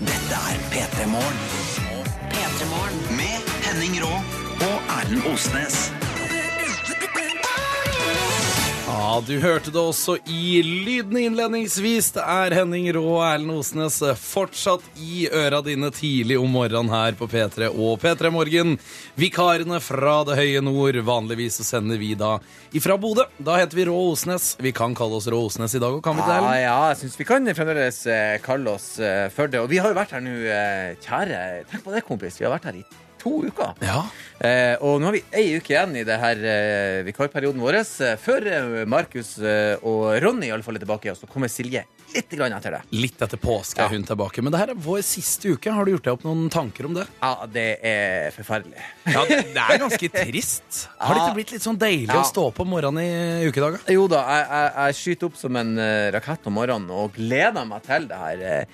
Dette er P3 Morgen. P3 Morgen. Med Henning Rå og Erlend Osnes. Du hørte det også i lyden innledningsvis. Det er Henning Rå og Erlend Osnes fortsatt i øra dine tidlig om morgenen her på P3 og P3 Morgen. Vikarene fra det høye nord. Vanligvis så sender vi da ifra Bodø. Da heter vi Rå Osnes. Vi kan kalle oss Rå Osnes i dag, òg, kan vi det? Ja, ja, jeg syns vi kan fremdeles eh, kalle oss eh, for det. Og vi har jo vært her nå, eh, kjære Tenk på det, kompis. Vi har vært her i to uker. Ja. Eh, og nå har vi ei uke igjen i det her eh, vikarperioden vår. Eh, før eh, Markus eh, og Ronny i alle fall er tilbake, og så kommer Silje litt grann etter det. Litt etter påske Ja. er hun tilbake. Men det her er vår siste uke. Har du gjort deg opp noen tanker om det? Ja, det er forferdelig. Ja, Det er ganske trist. Har det ikke blitt litt sånn deilig Ja. å stå opp om morgenen i ukedager? Jo da, jeg, jeg, jeg skyter opp som en rakett om morgenen og gleder meg til det her.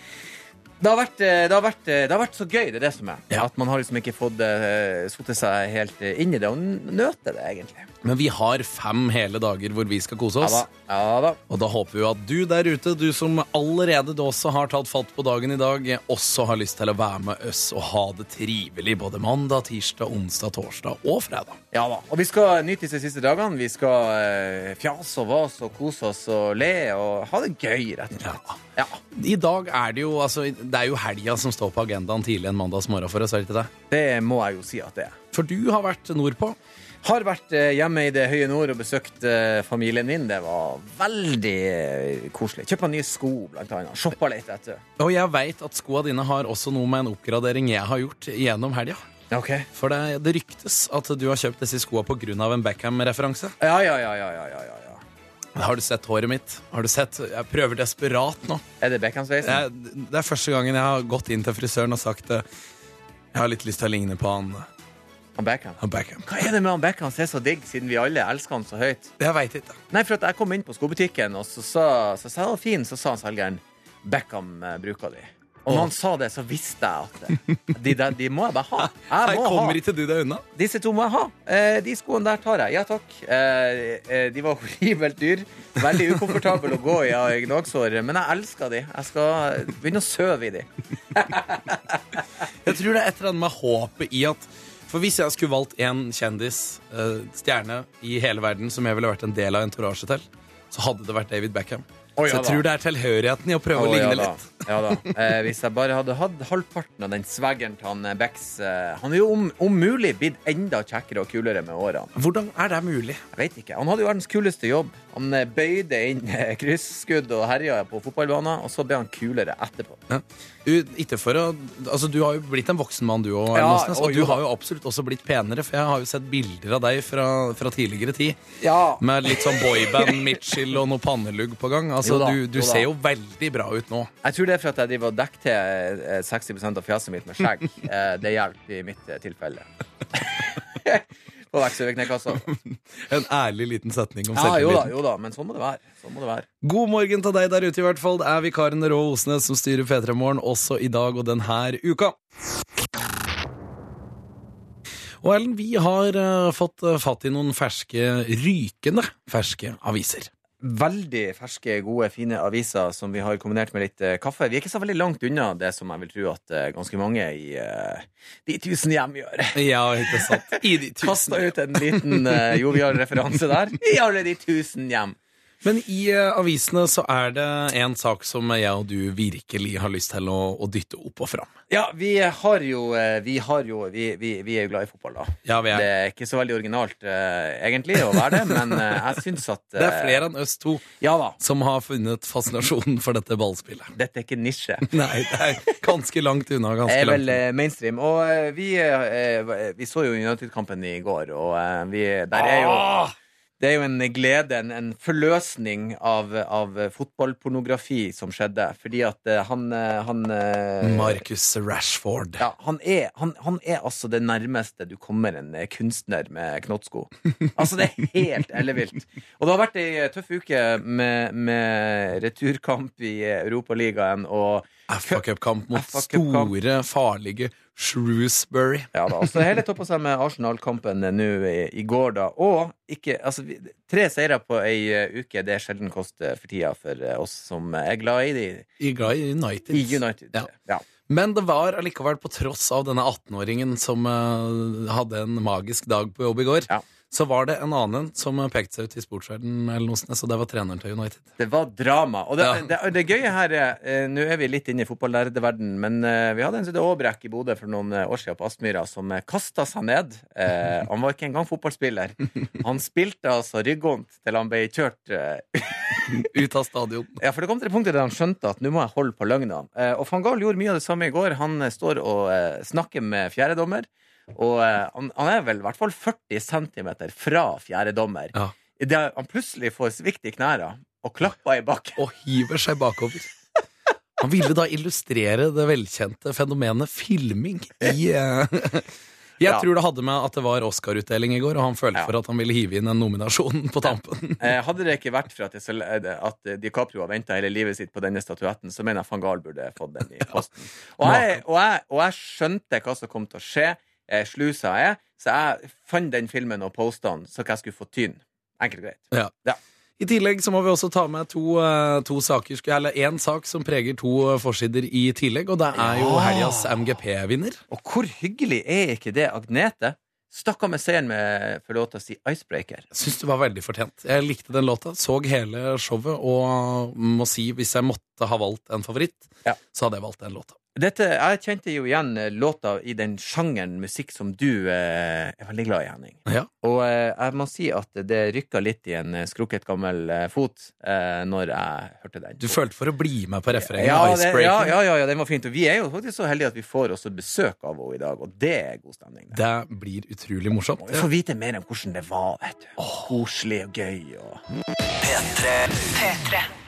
Eh. Det har, vært, eh, det, har vært, eh, det har vært så gøy, det er det som er. Ja. At man har liksom ikke fått uh, satt seg helt eh, inn i det, og nøte det, egentlig. Men vi har fem hele dager hvor vi skal kose oss. Ja da. Ja, da. Og da håper vi at du der ute, du som allerede også har tatt fatt på dagen i dag, også har lyst til å være med oss og ha det trivelig både mandag, tirsdag, onsdag, torsdag og fredag. Ja da. Og vi skal nyte disse siste dagene. Vi skal eh, fjase og vase og kose oss og le og ha det gøy, rett og slett. Ja. I dag er det jo altså, det er jo helga som står på agendaen tidlig en mandagsmorgen for oss, er det ikke det? Det må jeg jo si at det er. For du har vært nordpå. Har vært eh, hjemme i det høye nord og besøkt eh, familien min. Det var veldig eh, koselig. Kjøpt meg nye sko, blant annet. Shoppa litt etter. Og jeg veit at skoa dine har også noe med en oppgradering jeg har gjort gjennom helga. Okay. For det, det ryktes at du har kjøpt disse skoa pga. en Beckham-referanse. Ja, ja, ja, ja, ja, ja. Har du sett håret mitt? Har du sett? Jeg prøver desperat nå. Er det Beckham-sveisen? Det er første gangen jeg har gått inn til frisøren og sagt Jeg har litt lyst til å ligne på han, Han Beckham. han Beckham. Hva er det med han Beckham som er så digg, siden vi alle elsker han så høyt? Jeg veit ikke. Nei, for at jeg kom inn på skobutikken, og så sa så så, fin, så sa han selgeren Beckham eh, bruker de. Og når han sa det, så visste jeg at de, der, de må jeg bare ha. Her Jeg ha. kommer ikke du deg unna. Disse to må jeg ha. Eh, de skoene der tar jeg. Ja takk. Eh, eh, de var horribelt dyr. Veldig ukomfortable å gå i av gnagsår, men jeg elsker de. Jeg skal begynne å søve i de. Jeg tror det er et eller annet med håpet i at For hvis jeg skulle valgt en kjendis, eh, stjerne, i hele verden som jeg ville vært en del av entourage til, så hadde det vært David Beckham. Å, så jeg da. tror det er tilhørigheten i å prøve å Å, ligne ja da. litt. Ja da. Eh, hvis jeg bare hadde hatt halvparten av den swaggeren til han Becks Bex eh, Han er jo om, om mulig blitt enda kjekkere og kulere med årene. Hvordan er det mulig? Jeg vet ikke. Han hadde jo verdens kuleste jobb. Han eh, bøyde inn eh, krysskudd og herja på fotballbanen, og så ble han kulere etterpå. Ja. Ikke for å, altså Du har jo blitt en voksen mann, du òg. Ja, og du har jo absolutt også blitt penere, for jeg har jo sett bilder av deg fra, fra tidligere tid. Ja. Med litt sånn boyband, Mitchell og noe pannelugg på gang. Altså, Jo da, du, du jo ser jo veldig bra ut nå. Jeg tror det er for at jeg driver og dekker til eh, 60% av fjeset mitt med skjegg. Eh, Det hjelper i mitt eh, tilfelle. På vekst-over-knekassa. En ærlig liten setning om Ja, jo da, jo da, men sånn må. Sånn må det være. God morgen til deg der ute, i hvert fall. Det er vikaren Rå Osnes som styrer P3 Morgen også i dag og denne uka. Og Ellen, vi har eh, fått eh, fatt i noen ferske, rykende ferske aviser. Veldig ferske, gode, fine aviser som vi har kombinert med litt eh, kaffe. Vi er ikke så veldig langt unna det som jeg vil tro at eh, ganske mange i eh, de tusen hjem gjør. Ja, ikke sant? I de Kasta ut en liten jovial referanse der. I alle de tusen hjem. Men i eh, avisene så er det en sak som jeg og du virkelig har lyst til å, å dytte opp og fram. Ja, vi har jo eh, Vi, har jo, vi, vi, vi er jo glad i fotball, da. Ja, vi er. Det er ikke så veldig originalt, eh, egentlig, å være det, men jeg syns at Det er flere enn oss to Ja som har funnet fascinasjonen for dette ballspillet. Dette er ikke nisje. Nei, det er ganske langt unna. Det ganske er langt vel unna. eh, mainstream. Og vi, vi så jo United-kampen i går, og vi, der er jo Ah! Det er jo en glede, en, en forløsning av, av fotballpornografi som skjedde. Fordi at eh, han, eh, han eh, Marcus Rashford. ja, han, er, han, han er altså det nærmeste du kommer en kunstner med knottsko. Altså, det er helt ellevilt. Og det har vært ei tøff uke med, med returkamp i Europaligaen og FA-cupkamp mot store, farlige, Shrewsbury. Ja da, så hele toppa seg med Arsenal-kampen nå i, i går, da. Og ikke, altså, tre seire på ei eh, uke, det er sjelden kost for tida for eh, oss som er glad i de I glad i United. i United. Ja. Ja. Men det var allikevel, på tross av denne 18-åringen som uh, hadde en magisk dag på jobb i går, Ja. Så var det en annen som pekte seg ut i sportsverdenen, eller noe sånt, så det var treneren til United. Det var drama. Og det, Ja. det, det gøye her er eh, Nå er vi litt inne i fotballærerverden, men eh, vi hadde en Sude Aabrekk i Bodø for noen eh, år siden på Aspmyra, som kasta seg ned. Eh, han var ikke engang fotballspiller. Han spilte altså ryggvondt til han ble kjørt Ut av stadion. Ja, for det kom til det punktet der han skjønte at nå må jeg holde på løgna. Eh, og van Gaal gjorde mye av det samme i går. Han står og eh, snakker med fjerdedommer. Og eh, han, han er vel i hvert fall 40 cm fra fjerdedommer. Ja. Idet han plutselig får svikt i knærne og klapper i bakken. Og hiver seg bakover. Han ville da illustrere det velkjente fenomenet filming i eh, Jeg Ja. tror det hadde med at det var Oscar-utdeling i går, og han følte Ja. for at han ville hive inn en nominasjon på tampen. Eh, hadde det ikke vært for at, det, så- at DiCaprio har venta hele livet sitt på denne statuetten, så mener jeg van Gaal burde fått den i posten. Og jeg, og, jeg, og jeg skjønte hva som kom til å skje. Eh, slusa jeg, så jeg fant den filmen og posta den så jeg skulle få tyn. Enkelt og greit. I tillegg så må vi også ta med to, eh, to saker, eller én sak som preger to eh, forsider i tillegg, og det er jo Ja. helgas MGP-vinner. Og hvor hyggelig er ikke det, Agnete? Stakk av med seieren med, for låta si, Icebreaker. Jeg syns det var veldig fortjent. Jeg likte den låta, så hele showet, og må si hvis jeg måtte ha valgt en favoritt, Ja. så hadde jeg valgt den låta. Dette, jeg kjente jo igjen eh, låta i den sjangeren musikk som du eh, er veldig glad i, Henning. Ja. Og eh, jeg må si at det rykka litt i en eh, skrukket gammel eh, fot eh, når jeg hørte den. Du følte for å bli med på refrenget? ja, det, ja, ja, ja, ja, den var fint. Og vi er jo faktisk så heldige at vi får også besøk av henne i dag, og det er god stemning. Det. Det blir utrolig morsomt. Vi får vite mer om hvordan det var, vet du. Koselig og gøy og P3.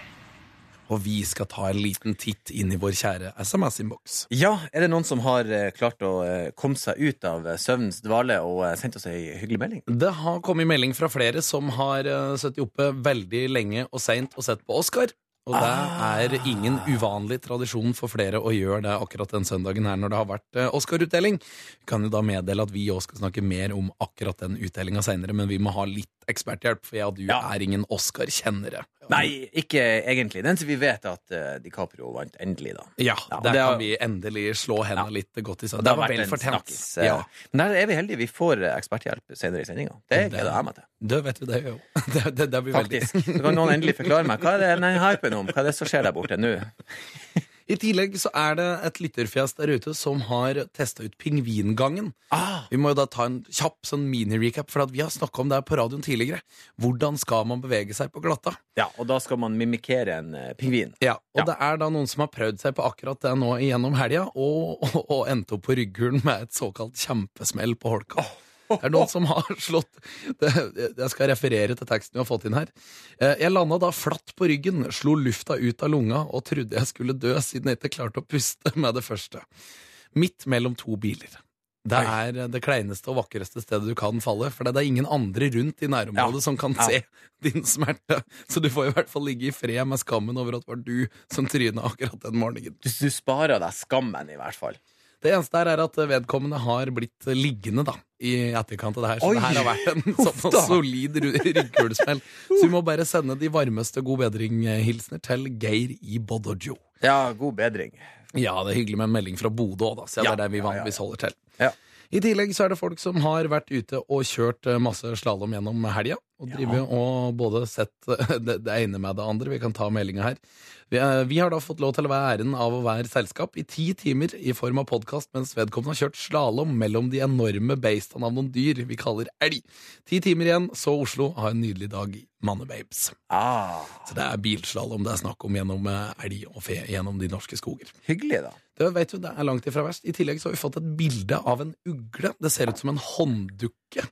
Og vi skal ta en liten titt inn i vår kjære SMS-innboks. Ja, er det noen som har eh, klart å eh, komme seg ut av eh, søvnens dvale og sendt oss ei hyggelig melding? Det har kommet melding fra flere som har sittet oppe veldig lenge og seint og sett på Oscar. Og det Ah. er ingen uvanlig tradisjon for flere å gjøre det akkurat den søndagen her når det har vært Oscar-utdeling. Vi kan jo da meddele at vi òg skal snakke mer om akkurat den utdelinga seinere, men vi må ha litt eksperthjelp, for jeg og du Ja. er ingen Oscar-kjennere. Nei, ikke egentlig. Den som vi vet at uh, DiCaprio vant endelig, da. Ja, Ja, der kan vi endelig slå hendene litt godt i sammen. Det Det var vel en fortjent. eh, Ja. Men der er vi heldige. Vi får eh, eksperthjelp senere i sendinga. Det gleder jeg meg til. Det vet vi, det jo. Det, det, det blir veldig Faktisk. Så kan noen endelig forklare meg hva er det den hypen om? Hva er det som skjer der borte nå? I tillegg så er det et lytterfjes der ute som har testa ut Pingvingangen. Ah, Vi må jo da ta en kjapp sånn mini-recap, for at vi har snakka om det her på radioen tidligere. Hvordan skal man bevege seg på glatta? ja, og da skal man mimikere en uh, pingvin. Ja, Og Ja. det er da noen som har prøvd seg på akkurat det nå igjennom helga, og, og, og endte opp på rygghulen med et såkalt kjempesmell på holka. Det er noen som har slått det, Jeg skal referere til teksten vi har fått inn her. Eh, Jeg landa da flatt på ryggen, slo lufta ut av lunga og trodde jeg skulle dø siden jeg ikke klarte å puste med det første. Midt mellom to biler. Det er det kleineste og vakreste stedet du kan falle, for det er ingen andre rundt i nærområdet Ja. som kan se din smerte. Så du får i hvert fall ligge i fred med skammen over at det var du som tryna akkurat den morgenen. Du, du sparer deg skammen, i hvert fall. Det eneste her er at vedkommende har blitt liggende da, i etterkant av det her. Så Oi. det her har vært en sånn solid ryggkulesmell. Så vi må bare sende de varmeste god bedring-hilsener til Geir i Bodøjo. Ja, god bedring. Ja, det er hyggelig med en melding fra Bodø òg, da. Så Ja, det er det vi vanligvis holder til. Ja. I tillegg så er det folk som har vært ute og kjørt eh, masse slalåm gjennom helga. Og Ja. og både sett det, det ene med det andre. Vi kan ta meldinga her. Vi, er, vi har da fått lov til å være æren av å være selskap i ti timer i form av podkast, mens vedkommende har kjørt slalåm mellom de enorme beistene av noen dyr vi kaller elg. Ti timer igjen, så Oslo har en nydelig dag Mannebabes. Ah, Så det er bilslalåm det er snakk om gjennom eh, elg og fe gjennom de norske skoger. hyggelig, da. Det vet du, det er langt ifra verst. I tillegg så har vi fått et bilde av en ugle. Det ser ut som en hånddukke.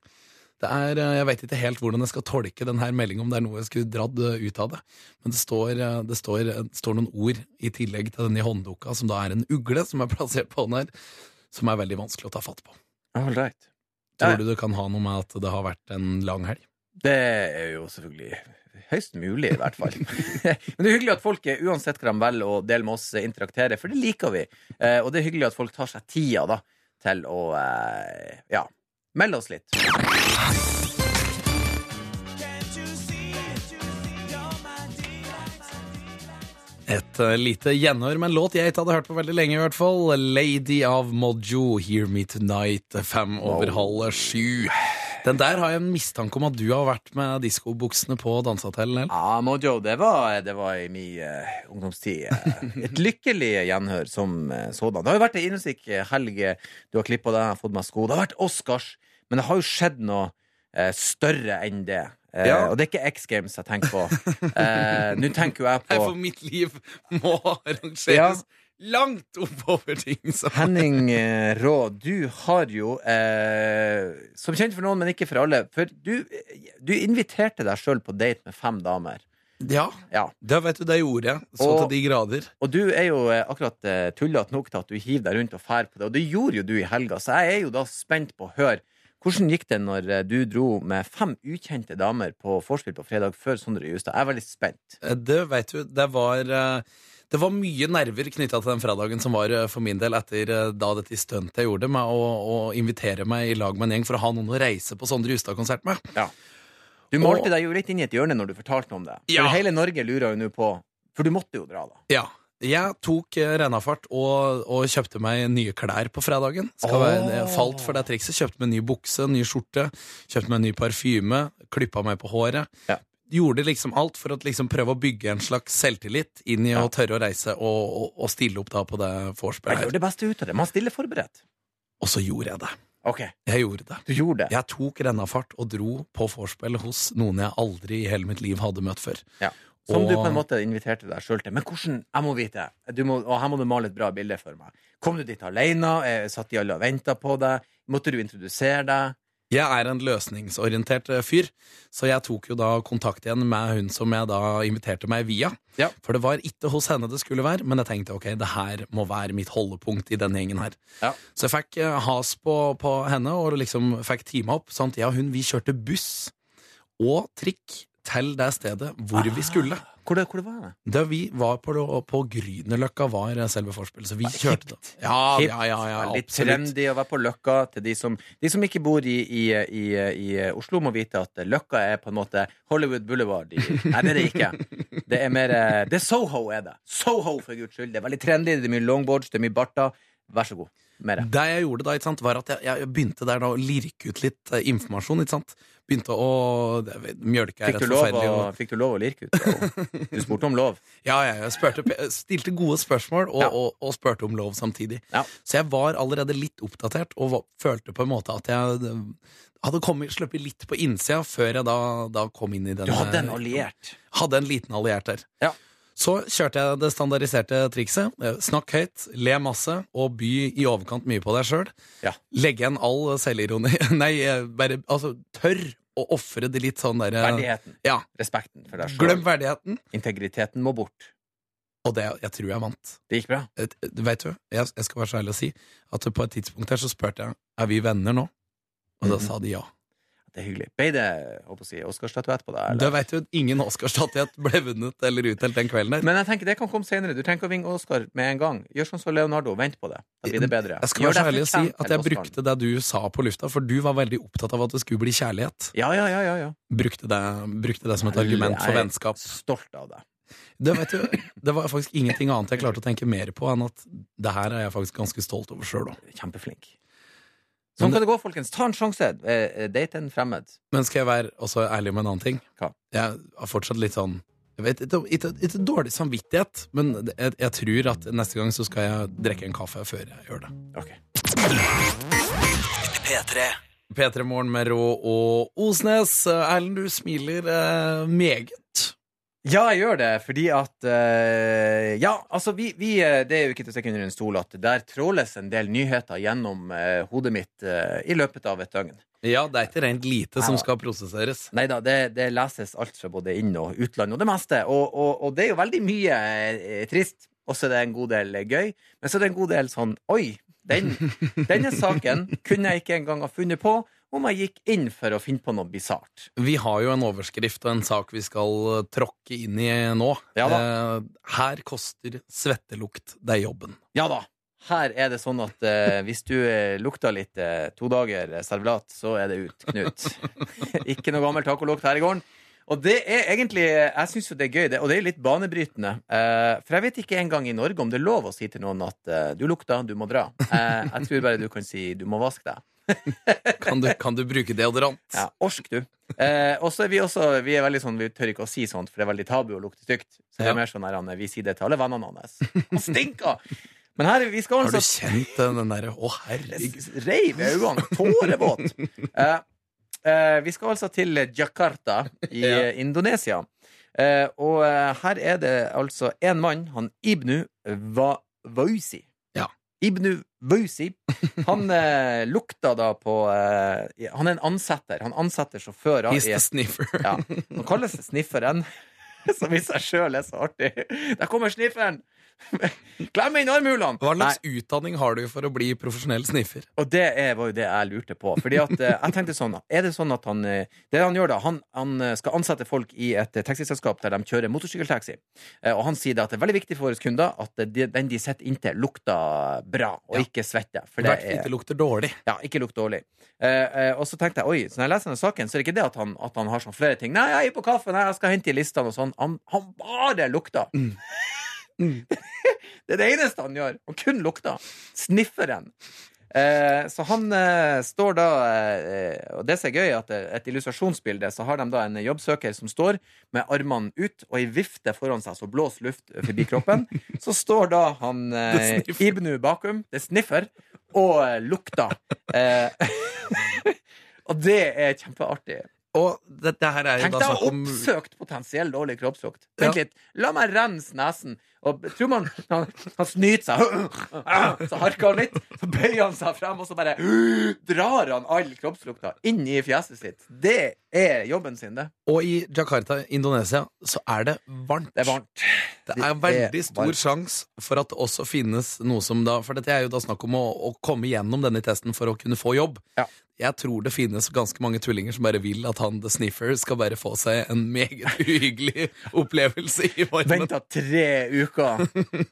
Det er, eh, Jeg vet ikke helt hvordan jeg skal tolke denne meldingen, om det er noe jeg skulle dratt eh, ut av det. Men det står, eh, det står, det står noen ord i tillegg til denne hånddukka, som da er en ugle som er plassert på den her, som er veldig vanskelig å ta fatt på. All right. Tror du det kan ha noe med at det har vært en lang helg? Det er jo selvfølgelig høyst mulig, i hvert fall. Men det er hyggelig at folk, uansett hva de velger å dele med oss, interakterer, for det liker vi. Og det er hyggelig at folk tar seg tida da, til å ja, melde oss litt. Et eh, lite gjenhør med en låt jeg ikke hadde hørt på veldig lenge, i hvert fall. Lady of Mojo, Hear Me Tonight, fem over halv sju. Den der har jeg en mistanke om at du har vært med diskobuksene på dansehotellet? Ja, Mojo, det var, det var i min uh, ungdomstid. eh, et lykkelig gjenhør som uh, sådan. Det har jo vært ei innholdsrik helg. Du har klippa deg, fått meg sko. Det har vært Oscars, men det har jo skjedd noe uh, større enn det. Eh, Uh, Og det er ikke X Games jeg tenker på. Uh, Nå tenker jo jeg Nei, på for mitt liv må arrangeres langt oppover ting som Henning uh, Rå, du har jo, som kjent for noen, men ikke for alle For du, du inviterte deg sjøl på date med fem damer. Ja, Ja. det vet du, det gjorde jeg. Så Og- til de grader. Og du er jo akkurat tullete nok til at du hiver deg rundt og fær på det. Og det gjorde jo du i helga, så jeg er jo da spent på å høre. Hvordan gikk det når eh, du dro med fem ukjente damer på vorspiel på fredag før Sondre Justad? Jeg er veldig spent. Eh, Det vet du, det var eh, det var mye nerver knytta til den fredagen som var for min del etter da dette stuntet jeg gjorde med å, å invitere meg i lag med en gjeng for å ha noen å reise på Sondre Justad-konsert med. Ja. Du malte Og- deg jo litt inn i et hjørne når du fortalte om det. Ja. For hele Norge lurer jo nå på For du måtte jo dra, da. Ja. Jeg tok eh, rennafart og, og kjøpte meg nye klær på fredagen. Skal være, falt for det trikset. Kjøpte meg ny bukse, ny skjorte, kjøpte meg ny parfyme, klippa meg på håret. Ja. Gjorde liksom alt for å liksom prøve å bygge en slags selvtillit inn i Ja. å tørre å reise og, og, og stille opp da på det vorspielet. gjør det beste ut av det. Man stiller forberedt. Og så gjorde jeg det. OK, Jeg gjorde det. du gjorde det. Jeg tok rennafart og dro på vorspiel hos noen jeg aldri i hele mitt liv hadde møtt før. Ja. Som du på en måte inviterte deg sjøl til. Men hvordan? Jeg må vite. Du må, og her må du male et bra bilde for meg. Kom du dit alene? Eh, Satt de alle og venta på deg? Måtte du introdusere deg? Jeg er en løsningsorientert eh, fyr, så jeg tok jo da kontakt igjen med hun som jeg da inviterte meg via. Ja. For det var ikke hos henne det skulle være, men jeg tenkte ok, det her må være mitt holdepunkt i denne gjengen her. Ja. Så jeg fikk eh, has på, på henne, og liksom fikk teama opp. Sant? og hun vi kjørte buss og trikk til det stedet hvor vi skulle. Hvor, det, hvor det var det? Da vi var på, på Grünerløkka, var selve forspillet. Så vi kjørte da. Ja, Hipt, ja, ja, ja Litt trendy å være på Løkka. Til de som, de som ikke bor i, i, i, i Oslo, må vite at Løkka er på en måte Hollywood Boulevard. Nei, det er det ikke. Det er mer eh, Det er Soho, er det. Soho, for guds skyld. Det er veldig trendy. Det er mye longboards, det er mye barter. Vær så god. Mer. Det jeg gjorde da, sant, var at jeg, jeg begynte der da å lirke ut litt eh, informasjon. Begynte å Mjølke er Fikk du, lov å, fikk du lov å lirke ut? Og Du spurte om lov. Ja, ja, jeg spurte, stilte gode spørsmål og, Ja. og, og spurte om lov samtidig. Ja. Så jeg var allerede litt oppdatert og var, følte på en måte at jeg eh, hadde kommet, sluppet litt på innsida før jeg da, da kom inn i den Du hadde en alliert. Hadde en liten alliert der. Ja. Så kjørte jeg det standardiserte trikset. Eh, Snakk høyt, le masse og by i overkant mye på deg sjøl. Ja. Legge igjen all selvironi Nei, eh, bare altså tørr å ofre det litt sånn derre Verdigheten. Ja. Respekten for deg Glem verdigheten. Integriteten må bort. Og det, jeg tror jeg vant. Det gikk bra. Et- et- Vet du, jeg, jeg skal være så ærlig å si at på et tidspunkt her så spurte jeg Er vi venner nå. Og da Mhm. sa de ja. Det er hyggelig. Ble det si, Oscar-statuett på deg? Det Eller? vet du, ingen Oscar-statuett ble vunnet eller utdelt den kvelden der. Men jeg tenker det kan komme senere. Du trenger ikke å vinne Oscar med en gang. Gjør sånn som Leonardo. Vent på det. Da blir det bedre. Jeg skal være så ærlig å si at jeg brukte det du sa på lufta, for du var veldig opptatt av at det skulle bli kjærlighet. Ja, ja, ja, ja, ja. Brukte det, brukte det som et argument for vennskap. Jeg er. Stolt av. Det, vet du, det var faktisk ingenting annet jeg klarte å tenke mer på enn at det her er jeg faktisk ganske stolt over sjøl òg. Kjempeflink. Sånn Men- kan det gå, folkens. Ta en sjanse. Eh, eh, Date en fremmed. Men skal jeg være også ærlig med en annen ting? Hva? Jeg har fortsatt litt sånn jeg vet, ikke, ikke, ikke dårlig samvittighet, men jeg, jeg tror at neste gang så skal jeg drikke en kaffe før jeg gjør det. Ok. P3. P3 Morgen med Rå og Osnes. Erlend, du smiler eh, meget. Ja, jeg gjør det, fordi at uh, Ja, altså, vi, vi eh, Det er jo ikke til å stikke under en stol at der tråles en del nyheter gjennom uh, hodet mitt uh, i løpet av et døgn. Ja, det er ikke rent lite som skal prosesseres. Nei da, det, det leses alt fra både inn- og utland, og det meste. Og, og, og det er jo veldig mye trist. Og så er det en god del gøy. Men så er det en god del sånn Oi, den, denne saken kunne jeg ikke engang ha funnet på om jeg gikk inn for å finne på noe bisart. Vi har jo en overskrift og en sak vi skal eh, tråkke inn i nå. Ja da. Eh, her koster svettelukt deg jobben. Ja da. her er det sånn at eh, hvis du eh, lukter litt eh, to dager servelat, så er det ut, Knut. Ikke noe gammel tacolukt her i gården. Og det er egentlig Jeg syns jo det er gøy, det, og det er litt banebrytende. Eh, for jeg vet ikke engang i Norge om det er lov å si til noen at eh, du lukter, du må dra. Eh, jeg tror bare du kan si du må vaske deg. Kan du, kan du bruke deodorant? Ja, Orsk, du. Eh, og så er vi også Vi er veldig sånn, vi tør ikke å si sånt, for det er veldig tabu å lukte stygt. Så det Ja. er mer sånn her, Anne, vi sier det til alle vennene hans. Han stinker! Men her, vi skal Har du altså kjent den, derre Å, herregud. Reiv i øynene. Tårevåt. Eh, eh, vi skal altså til Jakarta i Ja. Indonesia. Eh, og eh, her er det altså en mann, han Ibnu Va Vausi. Ja. Ibnu Vausi. Han eh, lukta da på eh, Han er en ansetter. Han ansetter sjåfører He's the sniffer. ja, Han kalles snifferen, som i seg sjøl er så artig. Der kommer snifferen! Klem inn armhulene! Hva Nei. slags utdanning har du for å bli profesjonell sniffer? Og det er, var jo det jeg lurte på. Fordi at eh, jeg tenkte sånn Er det sånn at han eh, Det han gjør da, han, han eh, skal ansette folk i et eh, taxiselskap der de kjører motorsykkeltaxi. Eh, Og han sier da at det er veldig viktig for våre kunder at eh, de, den de sitter inntil, lukter bra, og Ja. ikke svetter. For det hvert er ikke lukter dårlig. ja, ikke lukt dårlig. Eh, eh, og så tenkte jeg oi, så når jeg leser denne saken, så er det ikke det at han, at han har sånn flere ting. Nei, jeg er på kaffe, nei, jeg skal hente i listene og sånn. Han, han bare lukter. Mm. Det er det eneste han gjør. Han kun lukter. Snifferen. Eh, så han eh, står da eh, Og det som er gøy, at eh, et illustrasjonsbilde så har de da en jobbsøker som står med armene ut og ei vifte foran seg, så blåser luft forbi kroppen. Så står da han eh. Ibnu bakum, det sniffer, og eh, lukter. Eh, og det er kjempeartig. Og dette her er Tenk deg oppsøkt potensiell dårlig kroppslukt. Ja. Litt. La meg rense nesen. Og tror man Han, han snyter seg. Så harker han litt, så bøyer han seg frem, og så bare drar han all kroppslukta inn i fjeset sitt. Det er jobben sin, det. Og i Jakarta, Indonesia, så er det varmt. Det er varmt. Det er veldig er stor sjanse for at det også finnes noe som da For dette er jo da snakk om å, å komme gjennom denne testen for å kunne få jobb. Ja. Jeg tror det finnes ganske mange tullinger som bare vil at han The Sniffer skal bare få seg en meget uhyggelig opplevelse i varmen. Venta tre uker.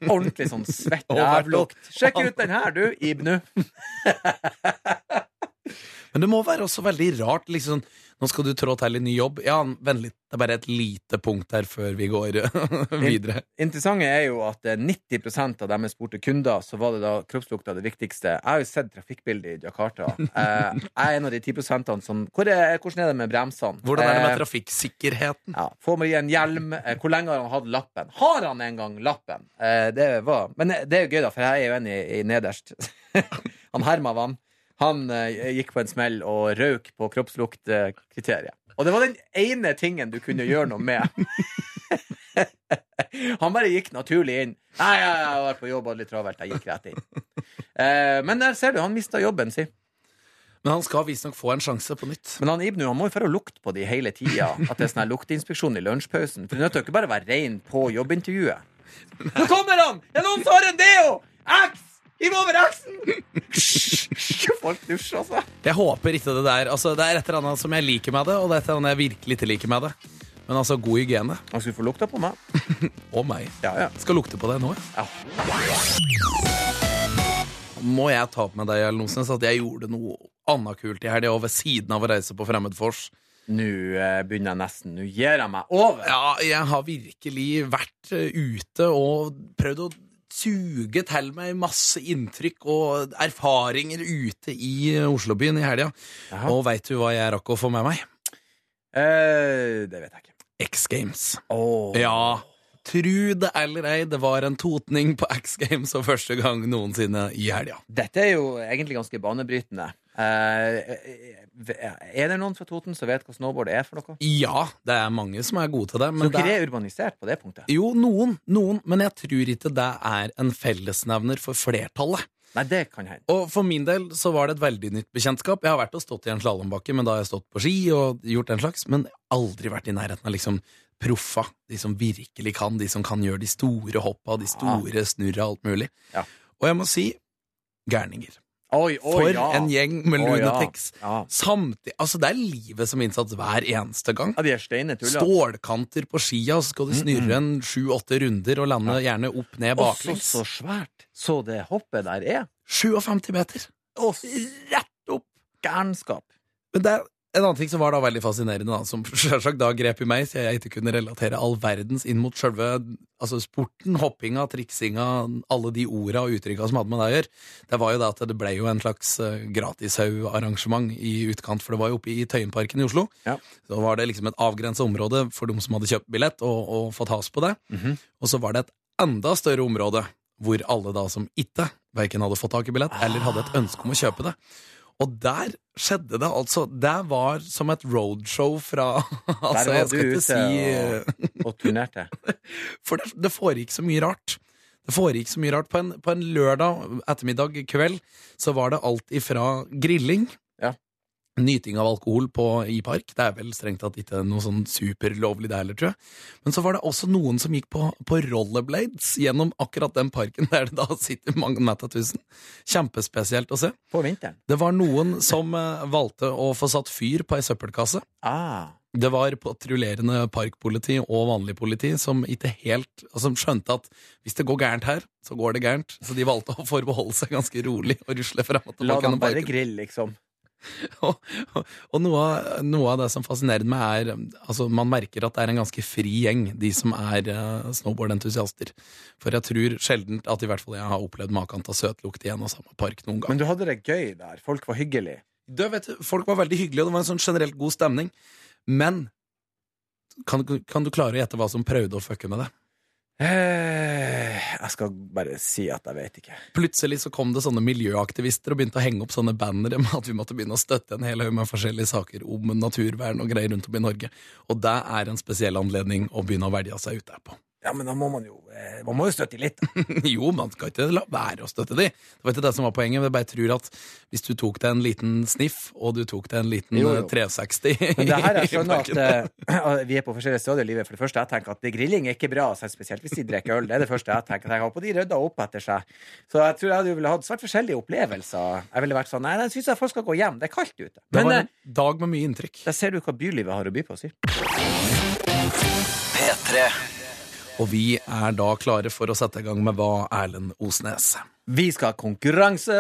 Ordentlig sånn svett rævlukt. Sjekk ut den her, du, Ibnu. Men det må være også veldig rart. liksom Nå skal du trå til i ny jobb. Ja, vennlig, det er bare et lite punkt her før vi går videre. Interessante er jo at eh, 90% av dem jeg spurte kunder, så var det da kroppslukta det viktigste. Jeg har jo sett trafikkbildet i Jakarta. Eh, jeg er en av de 10% som hvor er, Hvordan er det med bremsene? Hvordan er det med Eh, trafikksikkerheten? ja, Få meg en hjelm. Eh, Hvor lenge har han hatt lappen? Har han en gang lappen? Eh, det var Men eh, det er jo gøy, da, for jeg er jo en i, nederst. han Herman Vann. Han eh, gikk på en smell og røyk på kroppsluktkriteriet. Og det var den ene tingen du kunne gjøre noe med. han bare gikk naturlig inn. Nei, jeg var på jobb og litt travelt. Jeg gikk rett inn. Eh, men der ser du, han mista jobben sin. Men han skal visstnok få en sjanse på nytt. Men han Ibnu han må jo for å lukte på de hele tida. At det er sånn lukteinspeksjon i lunsjpausen. For det nødt jo ikke bare å være rein på jobbintervjuet. Nå kommer han! Det er noen som har en deo! X! Hiv over X-en! Folk dusjer, altså. Jeg håper ikke det der. Altså, det er et eller annet som jeg liker med det, og det er et eller annet jeg virkelig ikke liker med det. Men altså, god hygiene. Han skulle få lukta på meg. Og meg. Ja, ja. Skal lukte på det nå. ja. Må jeg ta opp med deg, Ellen Osnes, at jeg gjorde noe annet kult i helga, ved siden av å reise på Fremmedfors. Nå eh, begynner jeg nesten. Nå gir jeg meg over. Ja, jeg har virkelig vært eh, ute og prøvd å suge til meg masse inntrykk og erfaringer ute i eh, Oslobyen i helga. Og veit du hva jeg rakk å få med meg? Eh, det vet jeg ikke. X Games. Oh. Ja. Tru det eller ei, det var en totning på X Games for første gang noensinne i helga. Dette er jo egentlig ganske banebrytende. Eh, er det noen fra Toten som vet hva snowboard er for noe? Ja, det er mange som er gode til det. Så Men det dere er, er urbanisert på det punktet? jo, noen, noen, men jeg tror ikke det er en fellesnevner for flertallet. Nei, det kan hende. Og for min del så var det et veldig nytt bekjentskap. Jeg har vært og stått i en slalåmbakke, men da har jeg stått på ski og gjort den slags, men aldri vært i nærheten av liksom proffa. De som virkelig kan, de som kan gjøre de store hoppa, de store snurra, alt mulig. Ja. Og jeg må si gærninger. Oi, oi, For ja. en gjeng med Å, ja. Ja. Samtidig, altså Det er livet som innsats hver eneste gang. Ja, de steinetuller. Stålkanter på skia, så skal du snurre en sju-åtte runder og lande gjerne opp ned Også baklengs. så svært så det hoppet der er. 57 meter. Rett opp! Gærenskap. Men det er en annen ting som var da veldig fascinerende, da, som selvsagt da grep i meg, så jeg ikke kunne relatere all verdens inn mot sjølve altså sporten, hoppinga, triksinga, alle de orda og uttrykka som hadde med det å gjøre, det var jo det at det ble jo en slags uh, gratishaugarrangement i utkant, for det var jo oppe i Tøyenparken i Oslo. Ja. Så var det liksom et avgrensa område for dem som hadde kjøpt billett og, og fått has på det. Mhm. Og så var det et enda større område hvor alle da som ikke verken hadde fått tak i billett eller hadde et ønske om å kjøpe det. Og der skjedde det altså Det var som et roadshow fra Altså, var jeg skal du ikke ute si og- Og turnerte. For det, det foregikk så mye rart. Det foregikk så mye rart. På en, på en lørdag ettermiddag kveld så var det alt ifra grilling. Nyting av alkohol på, i park. Det er vel strengt tatt ikke noe sånn superlovlig det heller, tror jeg. Men så var det også noen som gikk på, på rollerblades gjennom akkurat den parken der det da sitter mange metta tusen. Kjempespesielt å se. På vinteren. Det var noen som eh, valgte å få satt fyr på ei søppelkasse. Ah. Det var patruljerende parkpoliti og vanlig politi som ikke helt som skjønte at hvis det går gærent her, så går det gærent. Så de valgte å forbeholde seg ganske rolig og rusle frem og La dem bare grille, liksom. Og, og, og noe, av- noe av det som fascinerer meg, er altså man merker at det er en ganske fri gjeng, de som er uh, snowboardentusiaster. For jeg tror sjelden at i hvert fall jeg har opplevd maken til søtlukt i en og samme park noen gang. Men du hadde det gøy der. Folk var hyggelige. Du, vet du, folk var veldig hyggelige, og det var en sånn generelt god stemning. Men kan, kan du klare å gjette hva som prøvde å fucke med det? Eh, jeg skal bare si at jeg vet ikke. Plutselig så kom det sånne miljøaktivister og begynte å henge opp sånne bannere med at vi måtte begynne å støtte en hel haug med forskjellige saker om naturvern og greier rundt om i Norge. Og det er en spesiell anledning å begynne å velge seg ut der på. Ja, men da må man jo eh, Man må jo støtte litt. jo, man skal ikke la være å støtte de. Det var ikke det som var poenget. Jeg bare tror at hvis du tok deg en liten sniff, og du tok deg en liten Jo, eh, jo. 360 Men det her jeg skjønner at eh, vi er på forskjellige stadier i livet. For det første, jeg tenker at grilling er ikke bra, spesielt hvis de drikker øl. Det er det første jeg tenker. Jeg håper de rydder opp etter seg. Så jeg tror jeg ville hatt svært forskjellige opplevelser. Jeg ville vært sånn Nei, jeg syns folk skal gå hjem. Det er kaldt ute. Det var eh, en dag med mye inntrykk. Da ser du hva bylivet har å by på, si. P3. Og vi er da klare for å sette i gang med Hva Erlend Osnes. Vi skal ha konkurranse.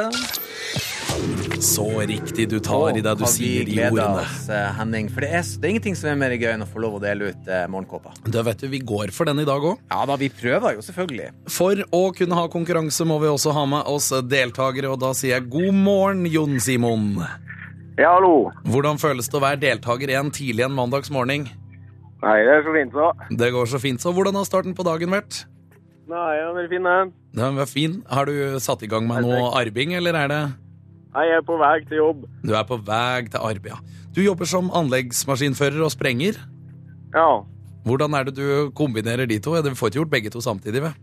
Så riktig du tar i det du har sier vi de gleda ordene. oss, eh, Henning. For det er, det er ingenting som er mer gøy enn å få lov å dele ut eh, morgenkåper. Da vet du, Vi går for den i dag òg. Ja da, vi prøver jo selvfølgelig. For å kunne ha konkurranse må vi også ha med oss deltakere, og da sier jeg god morgen, Jon Simon. Ja, hallo. Hvordan føles det å være deltaker igjen tidlig en mandagsmorgen? Nei, det er så fint så. Det går så fint, så hvordan har starten på dagen vært? Nei, den veldig fin den. Den var fin. Har du satt i gang med noe arbeid, eller er det Nei, jeg er på vei til jobb. Du er på vei til arbeid, ja. Du jobber som anleggsmaskinfører og sprenger. Ja. Hvordan er det du kombinerer de to? Du får ikke gjort begge to samtidig, vel?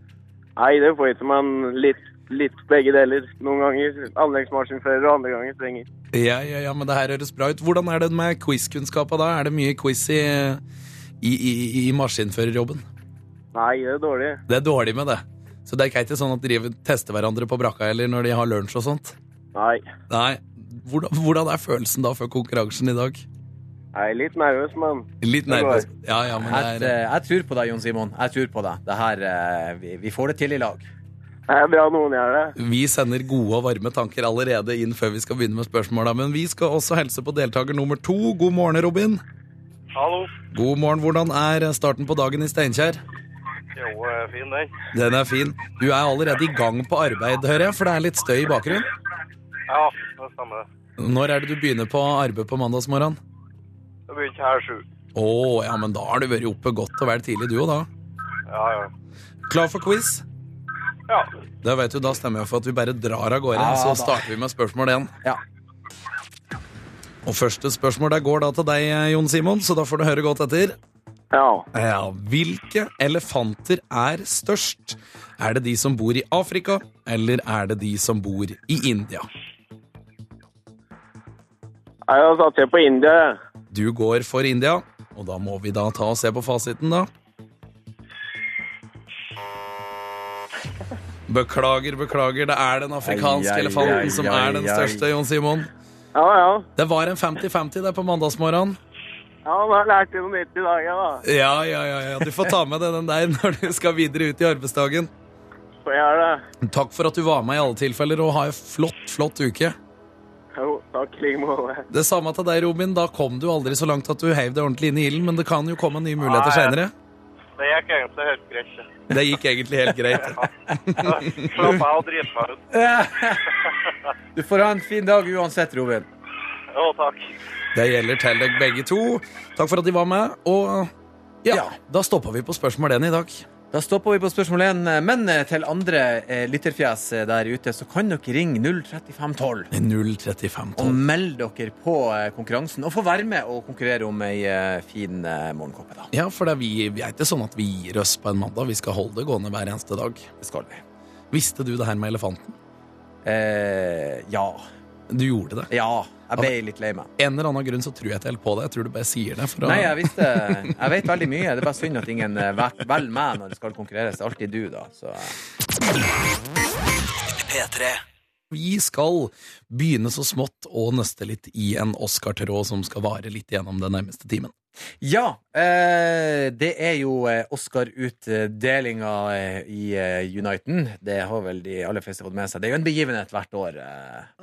Nei, det får ikke man litt, litt begge deler. Noen ganger anleggsmaskinfører, og andre ganger sprenger. Ja, ja, ja, men det her høres bra ut. Hvordan er det med quizkunnskapa da? Er det mye quiz i, i, i, i maskinførerjobben? Nei, det er dårlig. Det er dårlig med det. Så det er ikke sånn at de tester hverandre på brakka eller når de har lunsj og sånt? Nei. Nei. Hvordan, hvordan er følelsen da før konkurransen i dag? Jeg er litt nervøs, men Litt nervøs? Ja, ja, men Jeg, det er eh, jeg tror på deg, Jon Simon. Jeg tror på deg. Det her, eh, vi, vi får det til i lag. det er bra noen gjør det. Vi sender gode og varme tanker allerede inn før vi skal begynne med spørsmåla. Men vi skal også helse på deltaker nummer to. God morgen, Robin. Hallo. God morgen. Hvordan er starten på dagen i Steinkjer? Jo, eh, fin den. Den er fin. Du er allerede i gang på arbeid, hører jeg, for det er litt støy i bakgrunnen. Ja, det stemmer. Når er det du begynner på arbeid på mandagsmorgen? Det begynner her sju. Å, ja, men da har du vært oppe godt og vel tidlig, du òg, da. Ja, ja. Klar for quiz? Ja. Da vet du, da stemmer jeg for at vi bare drar av gårde. Ja, så da. starter vi med spørsmål én. Ja. Og første spørsmål der går da til deg, Jon Simon, så da får du høre godt etter. Ja. Ja, Hvilke elefanter er størst? Er det de som bor i Afrika, eller er det de som bor i India? Jeg seg på India. Du går for India, og da må vi da ta og se på fasiten, da. Beklager, beklager. Det er den afrikanske Ai, ai, elefanten ai, som ai, er den største, Jon Simon. Ja, ja. Det var en 50-50 der på mandagsmorgenen. Ja, da lærte jeg noe nytt i dag, ja, da. Ja, ja, ja, ja. Du får ta med deg den der når du skal videre ut i arbeidsdagen. Får jeg det? Takk for at du var med i alle tilfeller, og ha en flott, flott uke. Jo, takk like måte. Det samme til deg, Robin. Da kom du aldri så langt at du heiv deg ordentlig inn i ilden, men det kan jo komme nye muligheter seinere. Det gikk egentlig helt greit. Det gikk egentlig helt greit. Slapp av og drit meg ut. Du får ha en fin dag uansett, Robin. Jo, takk. Det gjelder til deg begge to. Takk for at de var med. Og ja, Ja. da stopper vi på spørsmål 1 i dag. Da stopper vi på spørsmål 1. Men eh, til andre eh, lytterfjes eh, der ute, så kan dere ringe 03512 03512 og 03512. melde dere på eh, konkurransen. Og få være med og konkurrere om ei eh, fin morgenkåpe, da. Ja, for det er, vi, vi er ikke sånn at vi gir oss på en mandag. Vi skal holde det gående hver eneste dag. Det skal vi. Visste du det her med elefanten? Eh, ja. Du gjorde det. Ja. Jeg ble litt lei meg. En eller annen grunn så tror jeg ikke helt på det. Jeg tror du bare sier det. For å... Nei, jeg visste Jeg vet veldig mye. Det er bare synd at ingen eh, velger meg når det skal konkurreres. Det er alltid du, da. Så eh. P3. Vi skal begynne så smått å nøste litt i en Oscar-tråd som skal vare litt gjennom den nærmeste timen. Ja, eh, det er jo eh, Oscar-utdelinga eh, i Uniten. Det har vel de aller fleste fått med seg. Det er jo en begivenhet hvert år,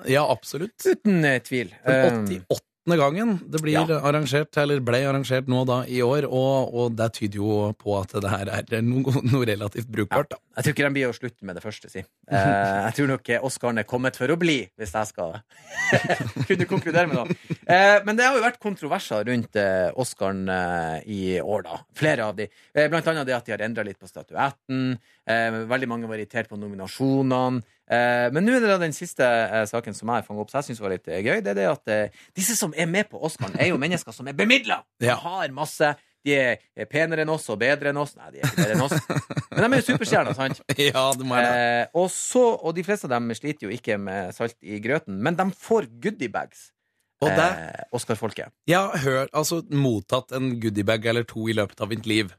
Ja, absolutt. uten tvil. For Eh, 88. gangen det blir Ja. arrangert, eller ble arrangert nå da i år, og, og det tyder jo på at det her er noe, noe relativt brukbart. da. Jeg tror ikke de blir å slutte med det første, si. Eh, jeg tror nok Oscaren er kommet for å bli, hvis jeg skal kunne konkludere med noe. Eh, men det har jo vært kontroverser rundt eh, Oscaren i år, da. Flere av de. Blant annet det at de har endra litt på statuetten. Eh, veldig mange var irritert på nominasjonene. Eh, men nå er det da den siste saken som jeg fanga opp, så jeg syns var litt gøy. Det er det at disse som er med på Oscaren, er jo mennesker som er bemidla! Ja. Har masse. De er penere enn oss og bedre enn oss. Nei, de er ikke bedre enn oss. Men de er jo superstjerner, sant? Ja, det må jeg. Eh, og, så, og de fleste av dem sliter jo ikke med salt i grøten, men de får goodiebags. Og det, Eh, Oscar-folket. jeg har hørt, altså mottatt en goodiebag eller to i løpet av mitt liv,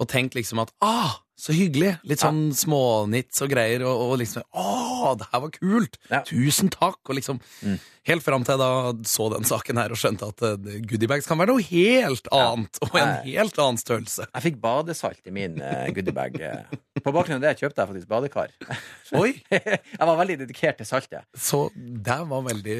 og tenkt liksom at ah, så hyggelig! Litt sånn smånits og greier, og, og liksom Å, det her var kult! Ja. Tusen takk! Og liksom Mm. Helt fram til jeg da så den saken her og skjønte at uh, goodiebags kan være noe helt annet, og en helt annen størrelse. Jeg fikk badesalt i min uh, goodiebag. eh. På bakgrunn av det kjøpte jeg faktisk badekar. Oi! jeg var veldig dedikert til saltet. Så det var veldig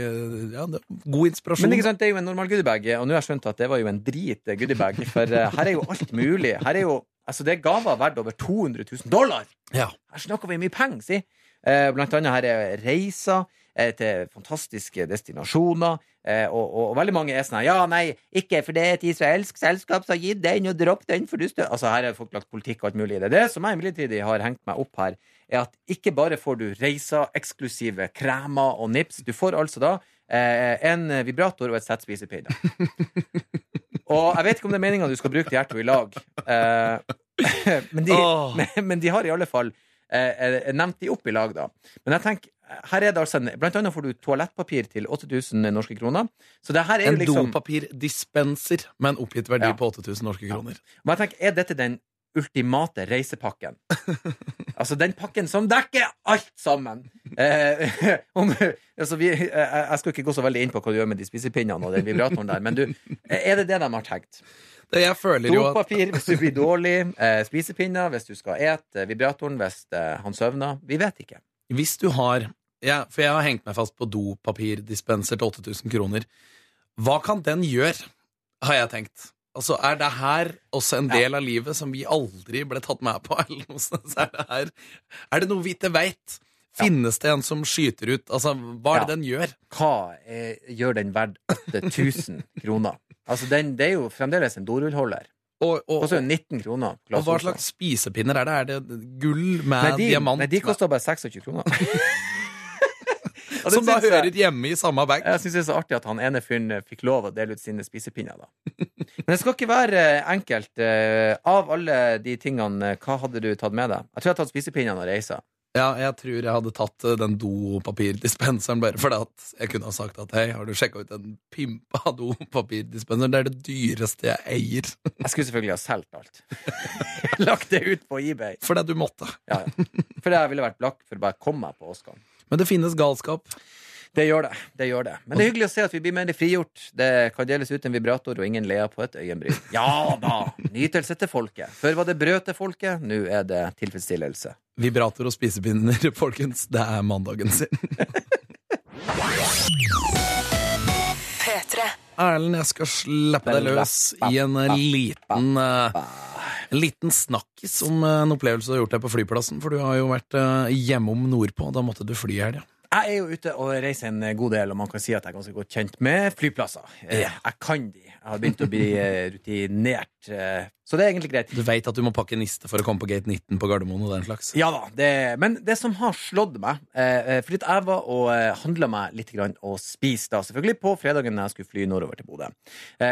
ja, det, God inspirasjon. Men ikke sant, det er jo en normal goodiebag, og nå har jeg skjønt at det var jo en drit goodiebag, for uh, her er jo alt mulig. Her er jo, altså Det er gaver verdt over 200 000 dollar! Ja. Her snakker vi mye penger, si. Eh, blant annet her er reiser eh, til fantastiske destinasjoner. Eh, og, og, og veldig mange er sånn Ja, nei, ikke, for det er et israelsk selskap som har gitt den, og dropp den, for du stø... Altså, her har folk lagt politikk og alt mulig i det. Det som jeg imidlertid har hengt meg opp her, er at ikke bare får du reiser, eksklusive kremer og nips, du får altså da eh, en vibrator og et sett spisepinner. og jeg vet ikke om det er meninga du skal bruke de her to i lag. Eh, men, de, oh. men, de har i alle fall eh, eh, nevnt de opp i lag, da. Men jeg tenker, her er det altså en, Blant annet får du toalettpapir til 8000 norske kroner. Så det her er En liksom dopapirdispenser med en oppgitt verdi Ja. på 8000 norske kroner. Men jeg tenker, er dette den ultimate reisepakken? altså den pakken som dekker alt sammen. Eh, om, altså vi, jeg, jeg skal ikke gå så veldig inn på hva du gjør med de spisepinnene og den vibratoren der, men du, er det det de har tenkt? Det jeg føler jo at Dopapir hvis du blir dårlig, eh, spisepinner hvis du skal ete, vibratoren hvis eh, han søvner. Vi vet ikke. Hvis du har ja, For jeg har hengt meg fast på dopapirdispenser til 8000 kroner. Hva kan den gjøre, har jeg tenkt. Altså, Er det her også en del av livet som vi aldri ble tatt med på? Eller noe sånt? Så er, det her, er det noe vi ikke veit? Finnes det en som skyter ut? Altså, Hva er det den gjør? Hva er, gjør den verdt 8000 kroner? Altså, den, Det er jo fremdeles en dorullholder. Og, og, Koster jo og, 19 kroner. og hva slags spisepinner er det? Er det gull med Nei, de, diamant? Nei, de koster bare 26 kroner. Som da hører jeg- hjemme i samme bag? Jeg syns det er så artig at han ene fyren eh, fikk lov å dele ut sine spisepinner. da Men det skal ikke være eh, enkelt. Eh, Av alle de tingene, hva hadde du tatt med deg? Jeg tror jeg har tatt spisepinner og reisa. Ja, jeg tror jeg hadde tatt den dopapirdispenseren bare fordi at jeg kunne ha sagt at hei, har du sjekka ut den pimpa dopapirdispenseren? Det er det dyreste jeg eier. Jeg skulle selvfølgelig ha solgt alt. Lagt det ut på eBay. Fordi du måtte. Ja, ja. For jeg ville vært blakk for å bare komme meg på Åskan. Men det finnes galskap. Det gjør det. det gjør det. Men det er hyggelig å se at vi blir mer frigjort. Det kan deles ut en vibrator, og ingen ler på et øyenbryn. Ja da! Nytelse til folket. Før var det brød til folket, nå er det tilfredsstillelse. Vibrator og spisepinner, folkens. Det er mandagen sin. P3. Erlend, jeg skal slippe deg løs i en liten eh, en liten snakkis om eh, en opplevelse du har gjort deg på flyplassen. For du har jo vært eh, hjemom nordpå, da måtte du fly i helga. Jeg er jo ute og reiser en god del, og man kan si at jeg er ganske godt kjent med flyplasser. Eh, Jeg kan de. Jeg har begynt å bli eh, rutinert. eh, Så det er egentlig greit. Du veit at du må pakke niste for å komme på gate 19 på Gardermoen og den slags. Ja da, det, Men det som har slått meg eh, Fordi jeg var og handla meg litt grann og spiste da, selvfølgelig på fredagen når jeg skulle fly nordover til Bodø.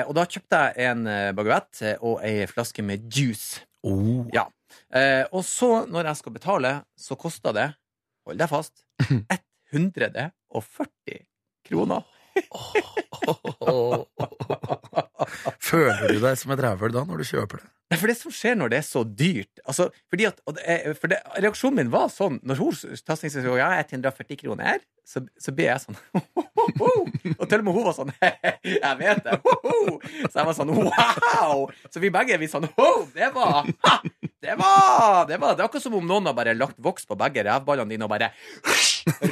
Og da kjøpte jeg en baguett og ei flaske med juice. Oh. Ja. Og så, når jeg skal betale, så kosta det, hold deg fast, 140 kroner. Føler du deg som et rævhøl da, når du kjøper det? Nei, For det som skjer når det er så dyrt altså, fordi at, er, for det, Reaksjonen min var sånn Når hun Ja, jeg ja, 140 kroner her, så, så blir jeg sånn Og til og med hun var sånn Jeg vet det! Så jeg var sånn wow! Så vi begge vi sånn Det var ha, det var, det var Det er akkurat som om noen har bare lagt voks på begge revballene dine og bare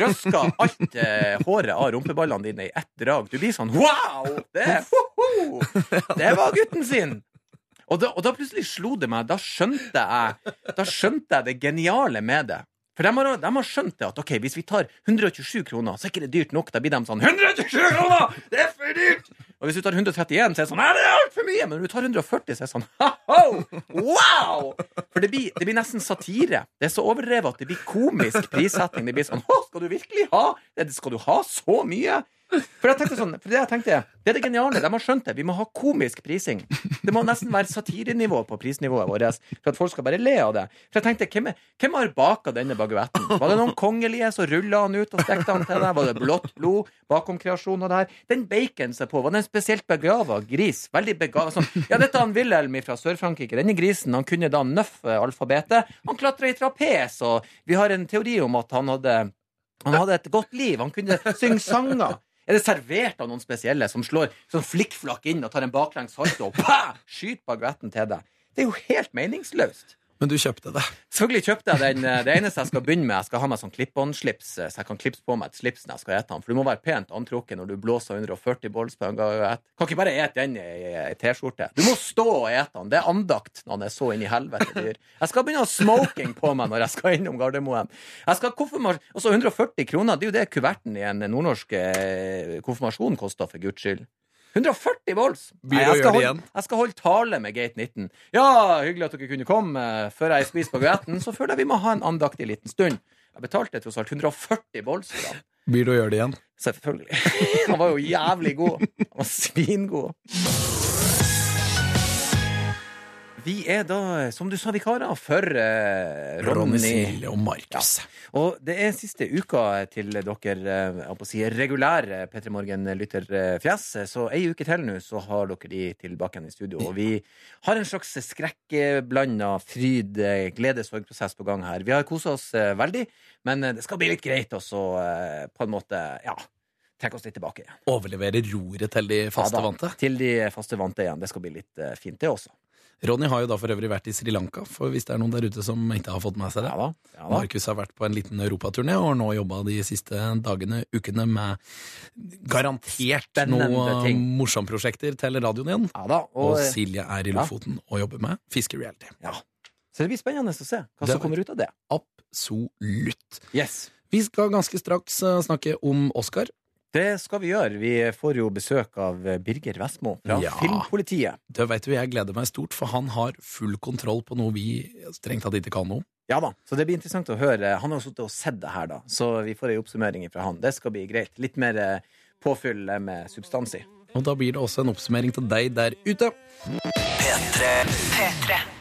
røska alt eh, håret av rumpeballene dine i ett drag. Du blir sånn wow! Det, det var gutten sin! Og da, og da plutselig slo det meg. Da skjønte jeg Da skjønte jeg det geniale med det. For de har, de har skjønt det at ok, hvis vi tar 127 kroner, så er ikke det dyrt nok. Da blir de sånn 127 kroner! Det er for dyrt! Og hvis du tar 131, så er det sånn Nei, det er altfor mye! Men når du tar 140, så er det sånn ha-ho! Wow! For det blir, det blir nesten satire. Det er så overdrevet at det blir komisk prissetting. Det blir sånn Å, skal du virkelig ha? Skal du ha så mye? For jeg tenkte sånn, for det jeg tenkte Det er det geniale. De har skjønt det. Vi må ha komisk prising. Det må nesten være satirenivå på prisnivået vårt for at folk skal bare le av det. For jeg tenkte, hvem, er, hvem har baka denne baguetten? Var det noen kongelige som rulla han ut og stekte han til deg? Var det blått blod bakom kreasjonen av det her? Den bacon seg på, var det en spesielt begrava gris? Veldig begava sånn. Ja, dette er han Wilhelm fra Sør-Frankrike. Denne grisen han kunne da nøff-alfabetet. Han klatra i trapes, og vi har en teori om at han hadde han hadde et godt liv. Han kunne synge sanger. Er det servert av noen spesielle som slår sånn flikkflakk inn og tar en baklengs salto og skyter baguetten til deg? Det er jo helt meningsløst. Men du kjøpte det. Selvfølgelig kjøpte jeg den. eh, Det eneste jeg skal begynne med, jeg skal ha meg sånn klipp-on-slips, eh, så jeg kan klipse på meg et slips når jeg skal ete den. For du må være pent antrukket når du blåser 140 bolls på en gang. Kan ikke bare ete den i ei T-skjorte. Du må stå og ete den. Det er andakt når han er så inn i helvete dyr. Jeg skal begynne å ha smoking på meg når jeg skal innom Gardermoen. Jeg skal konfirmasjon... Altså 140 kroner, det er jo det kuverten i en nordnorsk eh, konfirmasjon koster, for guds skyld. 140 volts! Nei, jeg, skal holde, jeg skal holde tale med Gate 19. Ja, hyggelig at dere kunne komme eh, før jeg spiser baguetten. Så føler jeg vi må ha en andaktig liten stund. Jeg betalte tross alt 140 volts for den. Blir det å gjøre det igjen? Selvfølgelig. Han var jo jævlig god. Han var svingod. Vi er da, som du sa, vikarer for eh, Ronny Ronny. Silje og Markus. Og det er siste uka til dere eh, jeg å si, regulære P3 Morgen-lytterfjes. Så ei uke til nå så har dere de tilbake igjen i studio. Og vi har en slags skrekkblanda fryd, eh, glede, sorgprosess på gang her. Vi har kosa oss eh, veldig, men eh, det skal bli litt greit også eh, på en måte ja, trekke oss litt tilbake igjen. Overlevere roret til de faste Ja da, vante. Til de faste vante igjen. Det skal bli litt eh, fint, det også. Ronny har jo da for øvrig vært i Sri Lanka, for hvis det er noen der ute som ikke har fått med seg det. Ja da. Ja da. Markus har vært på en liten europaturné og har nå jobba de siste dagene, ukene, med garantert noen ting. morsomme-prosjekter til radioen igjen. Ja da. Og Og, Silje er i. Lofoten og jobber med fiskereality. ja. Så det blir spennende å se hva som kommer ut av det. Absolutt. Yes. Vi skal ganske straks eh, snakke om Oscar. Det skal vi gjøre. Vi får jo besøk av Birger Vestmo fra Ja. Filmpolitiet. Det vet du, Jeg gleder meg stort, for han har full kontroll på noe vi strengt tatt ikke kan noe om. Ja da, så det blir interessant å høre. Han har jo sittet og sett det her, da, så vi får ei oppsummering fra han. Det skal bli greit. Litt mer eh, påfyll med substans i. Og da blir det også en oppsummering til deg der ute. P3. P3.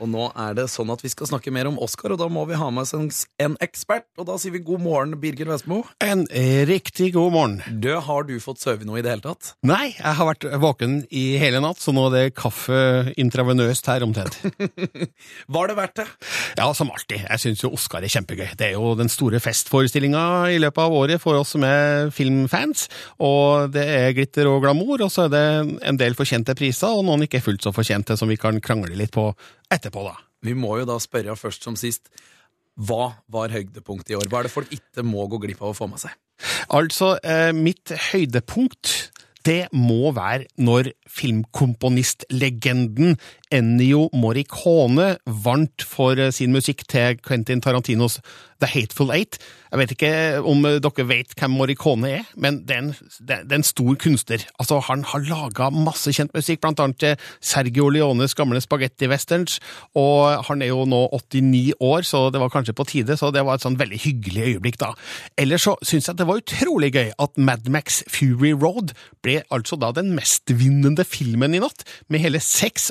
Og nå er det sånn at vi skal snakke mer om Oscar, og da må vi ha med oss en, ekspert. Og da sier vi god morgen, Birger Vestmo. En riktig god morgen. Du, har du fått sove noe i det hele tatt? Nei, jeg har vært våken i hele natt, så nå er det kaffe intravenøst her omtrent. Var det verdt det? Ja, som alltid. Jeg syns jo Oscar er kjempegøy. Det er jo den store festforestillinga i løpet av året for oss som er filmfans. Og det er glitter og glamour, og så er det en del fortjente priser, og noen ikke fullt så fortjente, som vi kan krangle litt på etterpå, da. Vi må jo da spørre først som sist. Hva var høydepunktet i år? Hva er det folk ikke må gå glipp av å få med seg? Altså, eh, mitt høydepunkt det må være når filmkomponistlegenden Ennio Morricone vant for eh, sin musikk til Quentin Tarantinos The Hateful Eight. Jeg vet ikke om dere vet hvem Morricone er, men det er en, det er en stor kunstner. Altså, Han har laga masse kjent musikk, blant annet til Sergio Leones gamle spagetti-westerns, og han er jo nå 89 år, så det var kanskje på tide, så det var et sånn veldig hyggelig øyeblikk, da. Ellers så syns jeg det var utrolig gøy at Mad Max Fury Road ble altså da den mestvinnende filmen i natt, med hele seks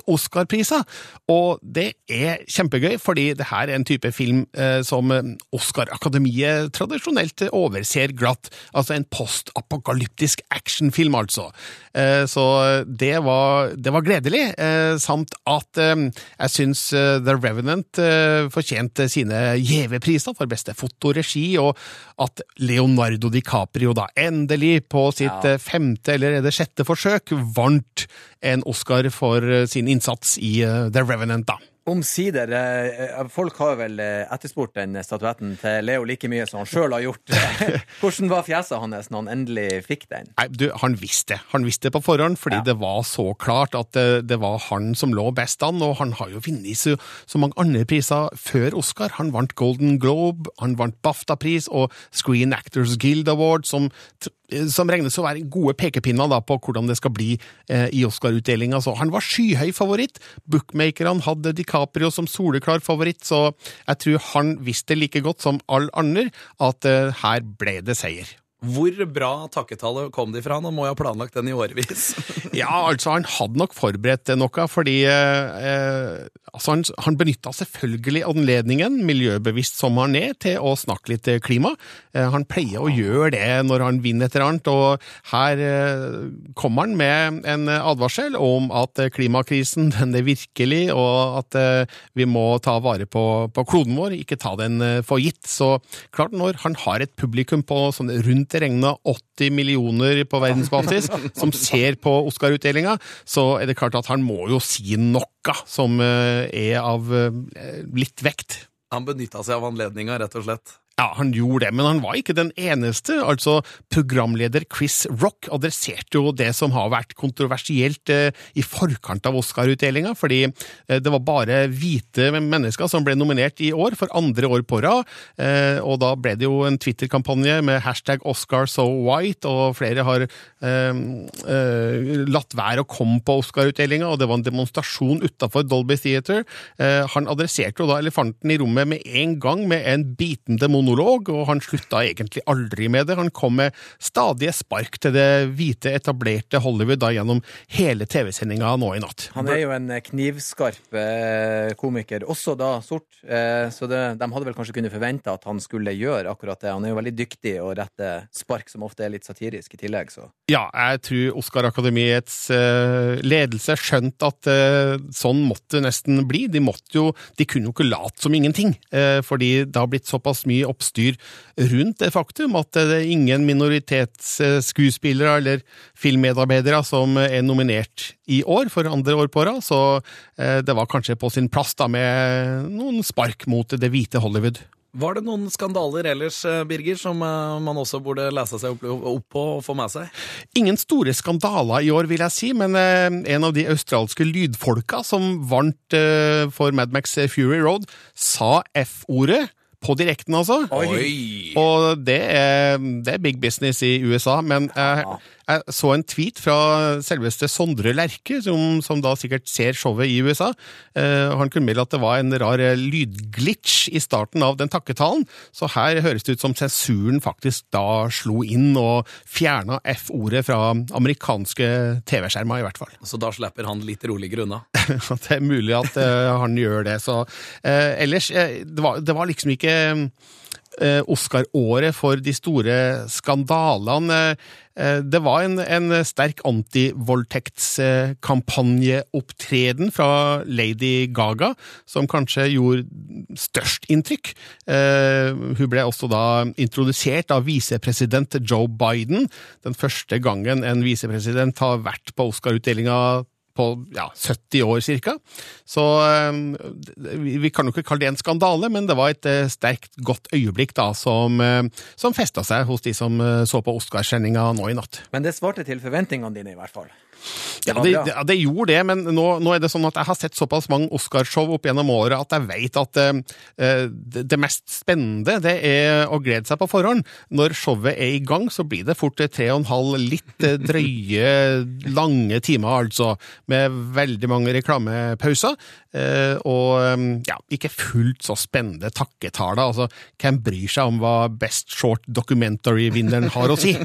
Oscar-priser. Og det er kjempegøy, fordi det her er en type film eh, som Oscar-akademiet tradisjonelt overser glatt. Altså en postapokalyptisk actionfilm, altså. Eh, så det var, det var gledelig, eh, samt at eh, jeg syns The Revenant fortjente sine gjeve priser for beste fotoregi, og at Leonardo DiCaprio da endelig, på sitt Ja. femte eller er det sjette forsøk, vant en Oscar for sin innsats i The Revenant, da. Omsider. eh, Folk har vel eh, etterspurt den statuetten til Leo like mye som han sjøl har gjort. Hvordan var fjeset hans når han endelig fikk den? Nei, du, han visste det. Han visste det på forhånd, fordi Ja. det var så klart at det, det var han som lå best an, og han har jo vunnet så, så mange andre priser før Oscar. Han vant Golden Globe, han vant BAFTA-pris og Screen Actors Guild Award, som, som regnes å være gode pekepinner på hvordan det skal bli eh, i Oscar-utdelinga. Han var skyhøy favoritt. Bookmakerne hadde DiCaprio som soleklar favoritt, så jeg tror han visste like godt som alle andre at eh, her ble det seier. Hvor bra takketale kom de fra? Nå må jo ha planlagt den i årevis. Ja, altså, han hadde nok forberedt noe, fordi eh, altså, han, han benytta selvfølgelig anledningen, miljøbevisst som han er, til å snakke litt eh, klima. Eh, han pleier å gjøre det når han vinner et eller annet, og her eh, kommer han med en advarsel om at eh, klimakrisen den er virkelig, og at eh, vi må ta vare på, på kloden vår, ikke ta den for gitt. Så klart, når han har et publikum på sånn rundt regna 80 millioner på verdensbasis som ser på Oscar-utdelinga, så er det klart at han må jo si noe som eh, er av eh, litt vekt. Han benytta seg av anledninga, rett og slett. Ja, han gjorde det, men han var ikke den eneste. Altså, Programleder Chris Rock adresserte jo det som har vært kontroversielt eh, i forkant av Oscar-utdelinga, fordi eh, det var bare hvite mennesker som ble nominert i år, for andre år på rad. Eh, og da ble det jo en Twitter-kampanje med hashtag Oscar so white, og flere har latt være å komme på Oscar-utdelinga, og det var en demonstrasjon utafor Dolby Theatre. Eh, han adresserte jo da elefanten i rommet med en gang med en bitende monolog, og han slutta egentlig aldri med det. Han kom med stadige spark til det hvite, etablerte Hollywood da gjennom hele TV-sendinga nå i natt. Han er jo en eh, knivskarp eh, komiker, også da sort, eh, så det, de hadde vel kanskje kunnet forvente at han skulle gjøre akkurat det. Han er jo veldig dyktig og rette spark, som ofte er litt satirisk i tillegg, så Ja, jeg tror Oscar-akademiets ledelse skjønte at sånn måtte det nesten bli. De måtte jo, de kunne jo ikke late som ingenting, fordi det har blitt såpass mye oppstyr rundt det faktum at det er ingen minoritetsskuespillere eller filmmedarbeidere som er nominert i år for andre år på rad, så eh, det var kanskje på sin plass da med noen spark mot det hvite Hollywood. Var det noen skandaler ellers, eh, Birger, som eh, man også burde lese seg opp, på og få med seg? Ingen store skandaler i år, vil jeg si, men en av de australske lydfolka som vant for Mad Max Fury Road, sa F-ordet. På direkten, altså. Oi! Og det er, det er big business i USA, men jeg, Jeg så en tweet fra selveste Sondre Lerche, som, som da sikkert ser showet i USA. Eh, han kunne melde at det var en rar eh, lydglitch i starten av den takketalen, så her høres det ut som sensuren faktisk da slo inn og fjerna F-ordet fra amerikanske TV-skjermer, i hvert fall. Så da slipper han litt roligere unna. Det er mulig at eh, han gjør det. Så eh, ellers, eh, det, var, det var liksom ikke Oscar-året for de store skandalene. Eh, det var en, en sterk antivoldtektskampanjeopptreden fra Lady Gaga, som kanskje gjorde størst inntrykk. Eh, hun ble også da introdusert av visepresident Joe Biden, den første gangen en visepresident har vært på Oscar-utdelinga på ja, 70 år cirka. Så eh, vi vi kan jo ikke kalle det en skandale, men det var et eh, sterkt, godt øyeblikk da, som, eh, som festa seg hos de som eh, så på Oscarsendinga nå i natt. Men det svarte til forventningene dine, i hvert fall. Ja, det, det, ja, det gjorde det, men nå, nå er det sånn at jeg har sett såpass mange Oscarshow opp gjennom året at jeg vet at eh, det, det mest spennende det er å glede seg på forhånd. Når showet er i gang, så blir det fort tre og en halv litt eh, drøye, lange timer, altså, med veldig mange reklamepauser. Eh, og eh, ja, ikke fullt så spennende takketaler. Altså, hvem bryr seg om hva Best Short Documentary-vinneren har å si?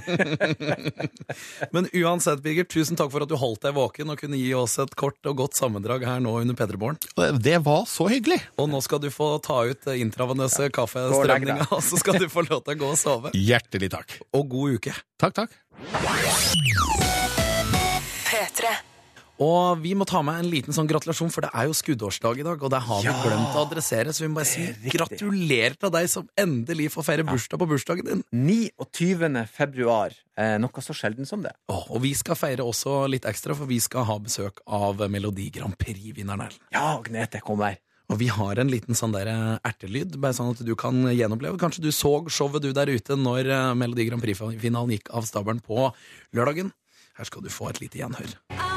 Men uansett, Birger, tusen takk for at du holdt deg våken og kunne gi oss et kort og godt sammendrag her nå under P3morgen. Det var så hyggelig! Og nå skal du få ta ut eh, intravenøse ja. og kaffestrømninga, og så skal du få lov til å gå og sove. Hjertelig takk. Og god uke. Takk, takk. P3. Og vi må ta med en liten sånn gratulasjon, for det er jo skuddårsdag i dag. Og det har vi Ja. glemt å adressere, så vi må bare si gratulerer til deg som endelig får feire bursdag på bursdagen din. 29. februar. Eh, noe så sjelden som det. Oh, og vi skal feire også litt ekstra, for vi skal ha besøk av Melodi Grand Prix-vinneren Erlend. Ja, Agnete kom her. Og vi har en liten sånn der eh, ertelyd, bare sånn at du kan gjenoppleve. Kanskje du så showet du der ute når eh, Melodi Grand Prix-finalen gikk av stabelen på lørdagen. Her skal du få et lite gjenhør. I'll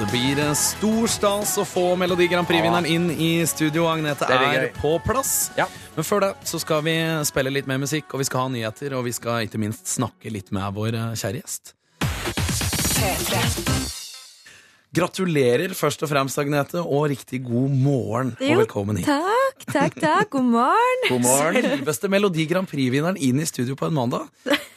det blir stor stas å få Melodi Grand Prix-vinneren inn i studio. Agnete er, er på plass. Ja. Men før det så skal vi spille litt mer musikk, og vi skal ha nyheter, og vi skal ikke minst snakke litt med vår eh, kjære gjest. Gratulerer først og fremst, Agnete, og riktig god morgen. Jo, og velkommen hit. Takk, takk, takk. God morgen. God morgen. Selveste Melodi Grand Prix-vinneren inn i studio på en mandag.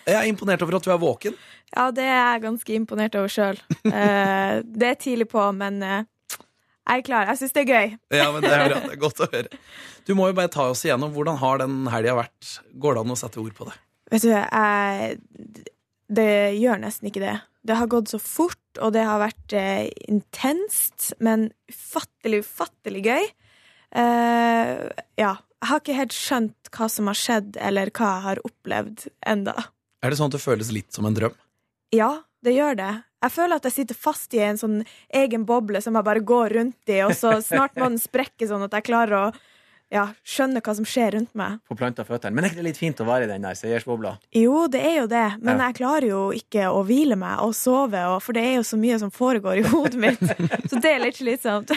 Jeg er imponert over at du er våken. Ja, det er jeg ganske imponert over sjøl. det er tidlig på, men eh, jeg er klar. Jeg syns det er gøy. Ja, men Det er bra, det er godt å høre. Du må jo bare ta oss igjennom. Hvordan har den helga vært? Går det an å sette ord på det? Vet du, jeg Det gjør nesten ikke det. Det har gått så fort, og det har vært eh, intenst, men ufattelig, ufattelig gøy. Eh, ja. Jeg har ikke helt skjønt hva som har skjedd, eller hva jeg har opplevd enda. Er det sånn at det føles litt som en drøm? Ja, det gjør det. Jeg føler at jeg sitter fast i en sånn egen boble som jeg bare går rundt i, og så snart må den sprekke sånn at jeg klarer å ja, skjønner hva som skjer rundt meg. På planta føttene. Men er ikke det litt fint å være i den der seiersbobla? Jo, det er jo det, men Ja. jeg klarer jo ikke å hvile meg og sove, og, for det er jo så mye som foregår i hodet mitt. Så det er litt slitsomt.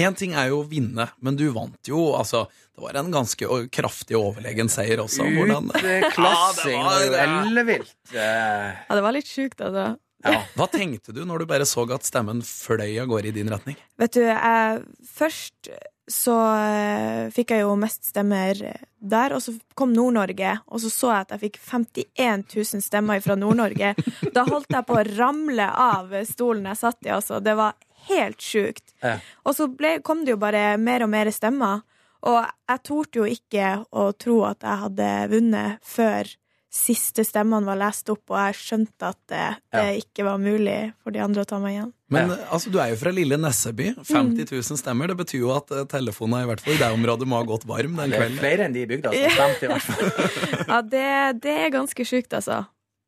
Én ting er jo å vinne, men du vant jo. altså Det var en ganske kraftig overlegen seier også. Hvordan, Utklassing Ja, det var- ellevilt. Eh, Ja, det var litt sjukt, altså. Ja. Hva tenkte du når du bare så at stemmen fløy av gårde i din retning? Vet du, jeg, først så eh, fikk jeg jo mest stemmer der, og så kom Nord-Norge, og så så jeg at jeg fikk 51 000 stemmer fra Nord-Norge. Da holdt jeg på å ramle av stolen jeg satt i, altså. Det var helt sjukt. Ja. Og så ble, kom det jo bare mer og mer stemmer, og jeg torde jo ikke å tro at jeg hadde vunnet før siste stemmene var lest opp, og jeg skjønte at det, det ikke var mulig for de andre å ta meg igjen. Men altså, Du er jo fra lille Nesseby. 50 000 stemmer. Det betyr jo at eh, telefonen i hvert fall i det området må ha gått varm den Det er flere enn de i bygda som stemte, i hvert fall. Ja, det, det er ganske sjukt, altså.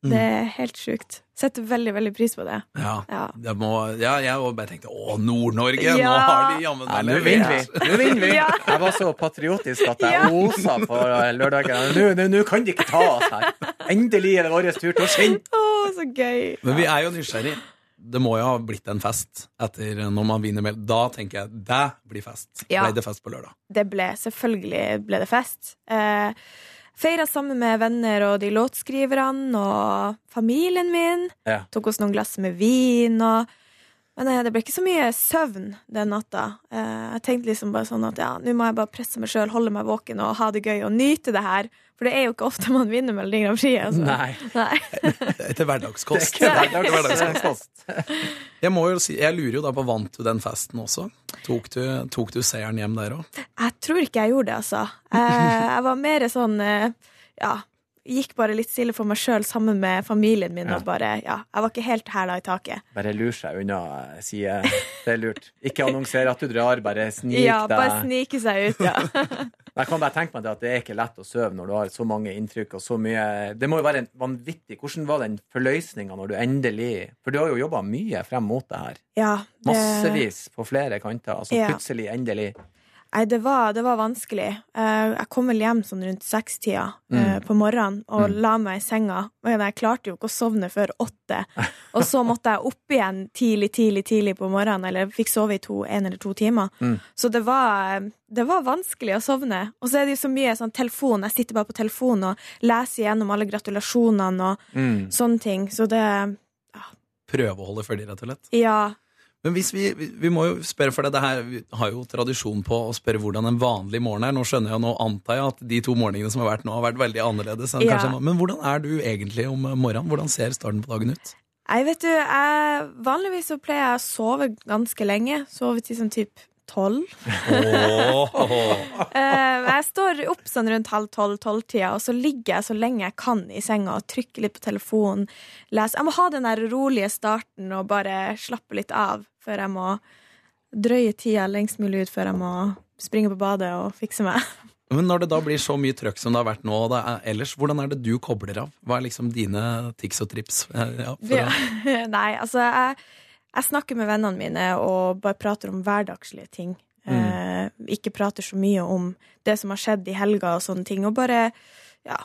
Det er helt sjukt. Setter veldig, veldig pris på det. Ja, Ja. det må, ja jeg bare tenkte å, Nord-Norge! Nå har de jammen meg nå vinner vi. Nå vinner vi. Ja. Jeg var så patriotisk at jeg Ja. osa på lørdagen. Nå- kan de ikke ta oss her. Endelig er det vår tur til å skinne. Å, så gøy. Men vi er jo nysgjerrig. Det må jo ha blitt en fest etter når man vinner mel. Da tenker jeg det blir fest. Ja. Ble det fest på lørdag? Det ble, selvfølgelig ble det fest. Eh, Feira sammen med venner og de låtskriverne og familien min. Ja. Tok oss noen glass med vin og Men eh, det ble ikke så mye søvn den natta. Eh, jeg tenkte liksom bare sånn at ja, nå må jeg bare presse meg sjøl, holde meg våken og ha det gøy og nyte det her. For det er jo ikke ofte man vinner Melodi Grand Prix. Altså. Nei. Nei. Etter hverdagskost. Det er ikke hverdagskost. Jeg, må jo si, jeg lurer jo da på, vant du den festen også? Tok du, tok du seieren hjem der òg? Jeg tror ikke jeg gjorde det, altså. Eh, jeg var mer sånn Ja, gikk bare litt stille for meg sjøl sammen med familien min. Ja. Og bare, ja, jeg var ikke helt hæla i taket. Bare lur seg unna, sier Det er lurt. Ikke annonser at du drar, bare snik ja, bare snike seg ut, ja. Jeg kan bare tenke meg at det er ikke lett å sove når du har så mange inntrykk og så mye Det må jo være en vanvittig Hvordan var den forløsninga når du endelig For du har jo jobba mye frem mot det her. ja det, Massevis på flere kanter. Altså Ja. plutselig, endelig. Nei, det var, det var vanskelig. Eh, jeg kom vel hjem sånn rundt sekstida Mm. eh, på morgenen og la meg i senga. Men jeg klarte jo ikke å sovne før åtte. Og så måtte jeg opp igjen tidlig, tidlig, tidlig på morgenen. Eller fikk sove i to, en eller to timer. Mm. Så det var, det var vanskelig å sovne. Og så er det jo så mye sånn telefon. Jeg sitter bare på telefonen og leser gjennom alle gratulasjonene og Mm. sånne ting. Så det Prøve å holde følge, rett og slett. Ja. Men hvis vi, vi må jo spørre for det, det her, Vi har jo tradisjon på å spørre hvordan en vanlig morgen er. Nå skjønner jeg, nå antar jeg at de to morgenene som har vært nå, har vært veldig annerledes. Ja. Men hvordan er du egentlig om morgenen? Hvordan ser starten på dagen ut? Nei, vet du, jeg, vanligvis så pleier jeg å sove ganske lenge. Sove til sånn typ tolv. Eh, jeg står opp sånn rundt halv tolv-tolv-tida, og så ligger jeg så lenge jeg kan i senga og trykker litt på telefonen. Leser. Jeg må ha den der rolige starten og bare slappe litt av før jeg må drøye tida lengst mulig ut før jeg må springe på badet og fikse meg. Men når det da blir så mye trøkk som det har vært nå, og er ellers, hvordan er det du kobler av? Hva er liksom dine tics og trips? Eh, Ja, for Ja. Nei, altså jeg, jeg snakker med vennene mine og bare prater om hverdagslige ting. Eh, ikke prater så mye om det som har skjedd i helga og sånne ting. Og bare ja,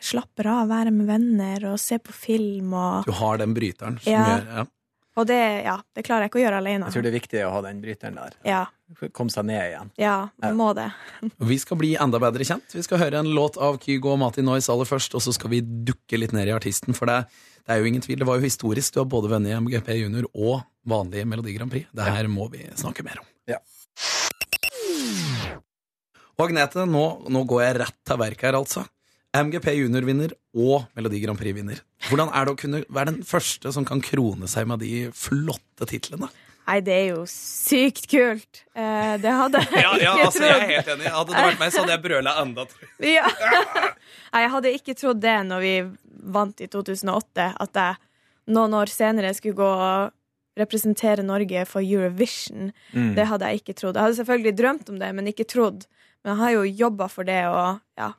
slapper av, være med venner og se på film og Du har den bryteren som Ja. gjør ja. Og det, ja, det klarer jeg ikke å gjøre alene. Jeg tror det er viktig å ha den bryteren der. Ja, Komme seg ned igjen. ja, man må det. Vi skal bli enda bedre kjent. Vi skal høre en låt av Kygo og Mati Noise aller først, og så skal vi dukke litt ned i artisten. For det, det er jo ingen tvil, det var jo historisk. Du har både vunnet MGP Junior og vanlig Melodi Grand Prix. Det her må vi snakke mer om. Ja. Og Agnete, nå, nå går jeg rett til verket her, altså. MGP Junior-vinner og Melodi Grand Prix-vinner. Hvordan er det å kunne være den første som kan krone seg med de flotte titlene? Nei, det er jo sykt kult. Eh, det hadde jeg Ja, ja, ikke altså, jeg er helt enig. Hadde det vært meg, så hadde jeg brøla enda. Ja. Nei, jeg hadde ikke trodd det når vi vant i 2008, at jeg noen år senere skulle gå og representere Norge for Eurovision. Mm. Det hadde jeg ikke trodd. Jeg hadde selvfølgelig drømt om det, men ikke trodd. Men jeg har jo jobba for det og ja,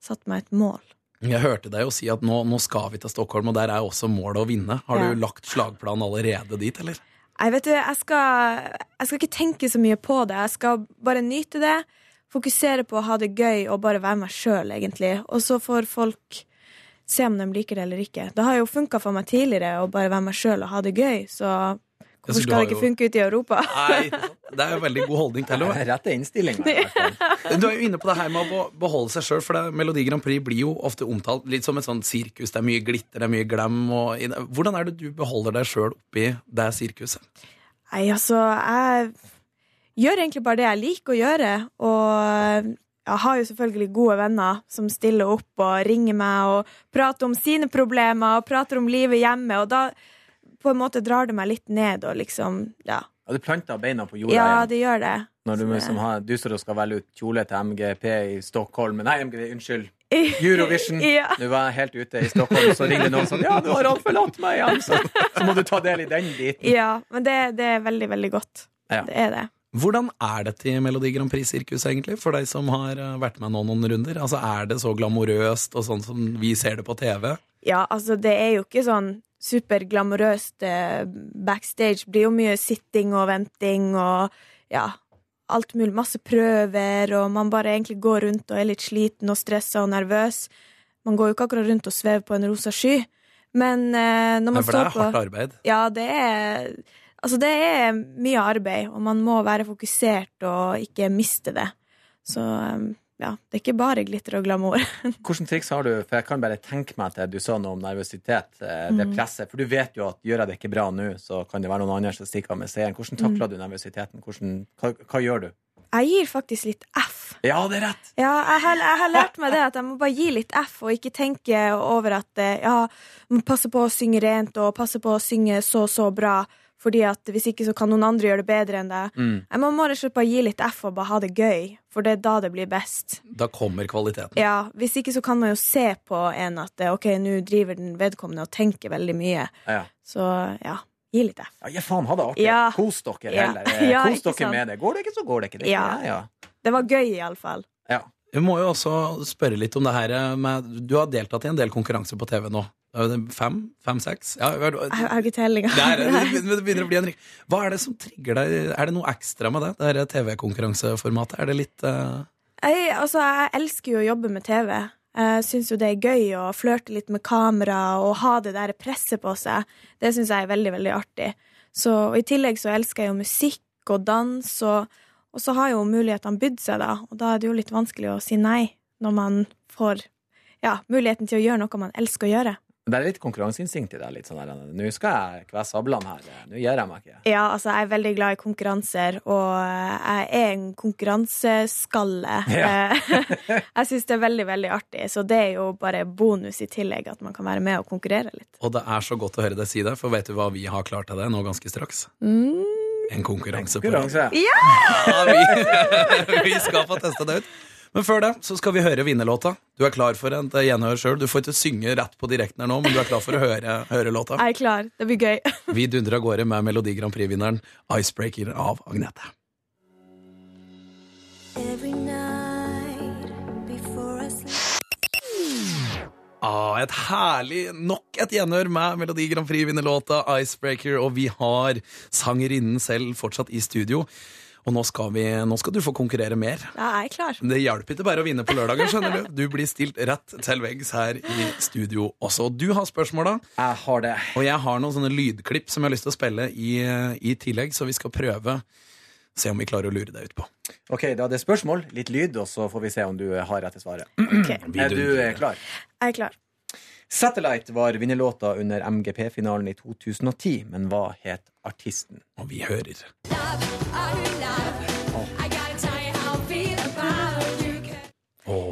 satt meg et mål. Jeg hørte deg jo si at nå, nå skal vi til Stockholm, og der er også målet å vinne. Har Ja. du lagt slagplan allerede dit, eller? Nei, vet du, jeg skal, jeg skal ikke tenke så mye på det. Jeg skal bare nyte det, fokusere på å ha det gøy og bare være meg sjøl, egentlig. Og så får folk se om de liker det eller ikke. Det har jo funka for meg tidligere å bare være meg sjøl og ha det gøy, så hvorfor skal det ikke jo- funke ute i Europa? Nei, det er jo veldig god holdning til det. Rett innstilling. Du er jo inne på det her med å beholde seg sjøl, for det, Melodi Grand Prix blir jo ofte omtalt litt som et sånt sirkus. Det er mye glitter, det er mye glam. Og, hvordan er det du beholder deg sjøl oppi det sirkuset? Nei, altså, jeg gjør egentlig bare det jeg liker å gjøre, og jeg har jo selvfølgelig gode venner som stiller opp og ringer meg og prater om sine problemer og prater om livet hjemme, og da på en måte drar det meg litt ned og liksom, ja. Ja, du planter beina på jorda Ja, igjen. det gjør det. Når du, liksom har, du står og skal velge ut kjole til MGP i Stockholm Nei, MGP, unnskyld. Eurovision. Ja. Du var helt ute i Stockholm, så ringer noen sånn Ja, du har alt forlatt meg igjen! Så, så må du ta del i den biten. Ja, men det, det er veldig, veldig godt. Ja. Det er det. Hvordan er dette i Melodi Grand Prix-sirkuset, egentlig, for deg som har eh, vært med nå noen runder? Altså, Er det så glamorøst og sånn som vi ser det på TV? Ja, altså, det er jo ikke sånn superglamorøst eh, backstage. Det blir jo mye sitting og venting og ja, alt mulig. Masse prøver, og man bare egentlig går rundt og er litt sliten og stressa og nervøs. Man går jo ikke akkurat rundt og svever på en rosa sky. Men eh, når man står på for det er hardt arbeid. Ja, det er Altså, det er mye arbeid, og man må være fokusert og ikke miste det. Så um, ja, det er ikke bare glitter og glamour. Hvilke triks har du? For jeg kan bare tenke meg til du sa noe om nervøsitet. eh, Det Mm. presset. For du vet jo at gjør jeg det ikke bra nå, så kan det være noen andre som stikker av med seieren. Hvordan takler Mm. du nervøsiteten? Hvordan, hva, hva gjør du? Jeg gir faktisk litt F. Ja, det er rett! Ja, jeg har, jeg har lært meg det at jeg må bare gi litt F, og ikke tenke over at eh, ja, må passe på å synge rent og passe på å synge så så bra, fordi at hvis ikke så kan noen andre gjøre det bedre enn deg. Mm. Jeg må bare gi litt F og bare ha det gøy, for det er da det blir best. Da kommer kvaliteten. Ja, Hvis ikke så kan man jo se på en at eh, ok, nå driver den vedkommende og tenker veldig mye. Ja. Så ja, gi litt F. Ja, ja, faen, ha det artig. Ja. Kos dere Ja. heller. Eh, Ja, Kos dere sant. med det. Går det ikke, så går det ikke. Det, Ja. ja, ja. Det var gøy, iallfall. ja. Vi må jo også spørre litt om det her med Du har deltatt i en del konkurranser på TV nå. Fem? Fem-seks? Ja, Jeg har ikke tellinga. det, er, begynner å bli en rik- Hva er det som trigger deg? Er det noe ekstra med det? Det TV-konkurranseformatet? Er det litt uh... Jeg, altså, jeg elsker jo å jobbe med TV. Jeg syns jo det er gøy å flørte litt med kamera og ha det der presset på seg. Det syns jeg er veldig, veldig artig. Så, og I tillegg så elsker jeg jo musikk og dans, og, og så har jo mulighetene bydd seg, da. Og da er det jo litt vanskelig å si nei når man får ja, muligheten til å gjøre noe man elsker å gjøre. Det er litt konkurranseinstinkt i det. Litt sånn der, Nå skal jeg kvesse sablene her. Nå gir jeg meg ikke. Ja, altså, jeg er veldig glad i konkurranser, og jeg er en konkurranseskalle. Ja. jeg syns det er veldig, veldig artig, så det er jo bare bonus i tillegg at man kan være med og konkurrere litt. Og det er så godt å høre deg si det, for vet du hva vi har klart av det nå ganske straks? Mm. En konkurranse. på Konkurranse. Ja, vi, vi skal få teste det ut. Men før det så skal vi høre vinnerlåta. Du er klar for et gjenhør sjøl. Du får ikke synge rett på direkten her nå, men du er klar for å høre, høre låta. Jeg er klar. Det blir gøy. Vi dundrer av gårde med Melodi Grand Prix-vinneren Icebreaker av Agnete. Every. Ah, et herlig Nok et gjenhør med Melodi Grand Prix-vinnerlåta Icebreaker, og vi har sangerinnen selv fortsatt i studio. Og nå skal, vi, nå skal du få konkurrere mer. Ja, jeg er klar. Det hjelper ikke bare å vinne på lørdagen, skjønner du. Du blir stilt rett til veggs her i studio også. Du har spørsmåla, Jeg har det. og jeg har noen sånne lydklipp som jeg har lyst til å spille i, i tillegg, så vi skal prøve se om vi klarer å lure deg ut på. Ok, Da er det spørsmål, litt lyd, og så får vi se om du har rette svaret. Ok, Er du klar? Jeg er klar. Satellite var vinnerlåta under MGP-finalen i 2010, men hva het artisten? Og vi hører. Åh.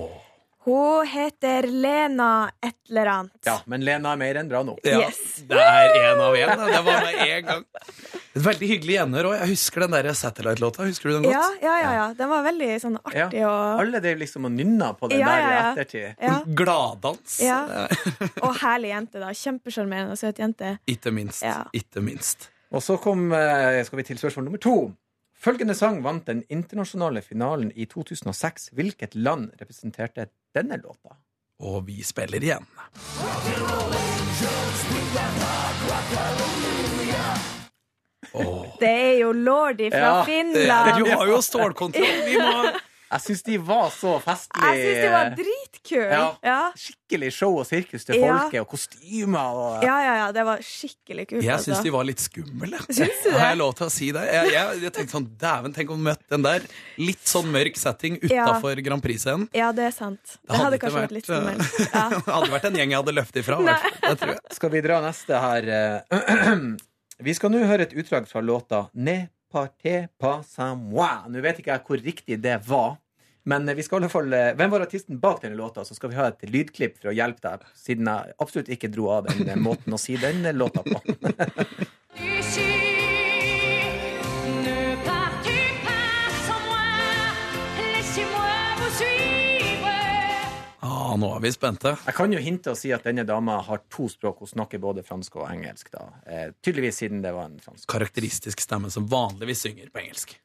Hun heter Lena et eller annet. Ja, men Lena er mer enn bra nå. Ja, Yes. Det er én av én. Det var med en gang. Et veldig hyggelig gjenhør òg. Jeg husker den der Satellite-låta. Husker du den godt? Ja, ja, ja, ja. Den var veldig sånn artig og, Alle drev liksom og nynna på den Ja, der i ja. ettertid. ja, Gladdans. Ja. og herlig jente, da. Kjempesjarmerende og søt jente. Ikke minst. Ja. Ikke minst. Og så kom, eh, skal vi til spørsmål nummer to. Følgende sang vant den internasjonale finalen i 2006. Hvilket land representerte denne låta? Og vi spiller igjen. Det er jo Lordi fra Ja, Finland. Du har jo stålkontroll! Vi må Jeg syns de var så festlig. Jeg syns de var dritkul. Ja. Ja. Skikkelig show og sirkus til Ja. folket, og kostymer og ja, ja, ja. Det var skikkelig kult. Jeg altså. syns de var litt skumle. Syns du det? Har jeg lov til å si det? Jeg, jeg, jeg tenkte sånn, Dæven, tenk om vi møtte den der. Litt sånn mørk setting Ja. utafor Grand Prix-scenen. Ja, det er sant. Det hadde hadde kanskje vært litt eh, skummelt. Ja. det hadde vært en gjeng jeg hadde løftet ifra. i hvert fall. Det tror jeg. Skal vi dra neste her? eh, Vi skal nå høre et utdrag fra låta Ne parte pas à moi. Nå vet ikke jeg hvor riktig det var. Men vi skal i hvert fall eh, Hvem var artisten bak denne låta? Så skal vi ha et lydklipp for å hjelpe deg, siden jeg absolutt ikke dro av den måten å si den låta på. Nå er vi spente. Jeg kan jo hinte og si at denne dama har to språk. Hun snakker både fransk og engelsk. da eh, Tydeligvis siden det var en fransk. Karakteristisk stemme som vanligvis synger på engelsk.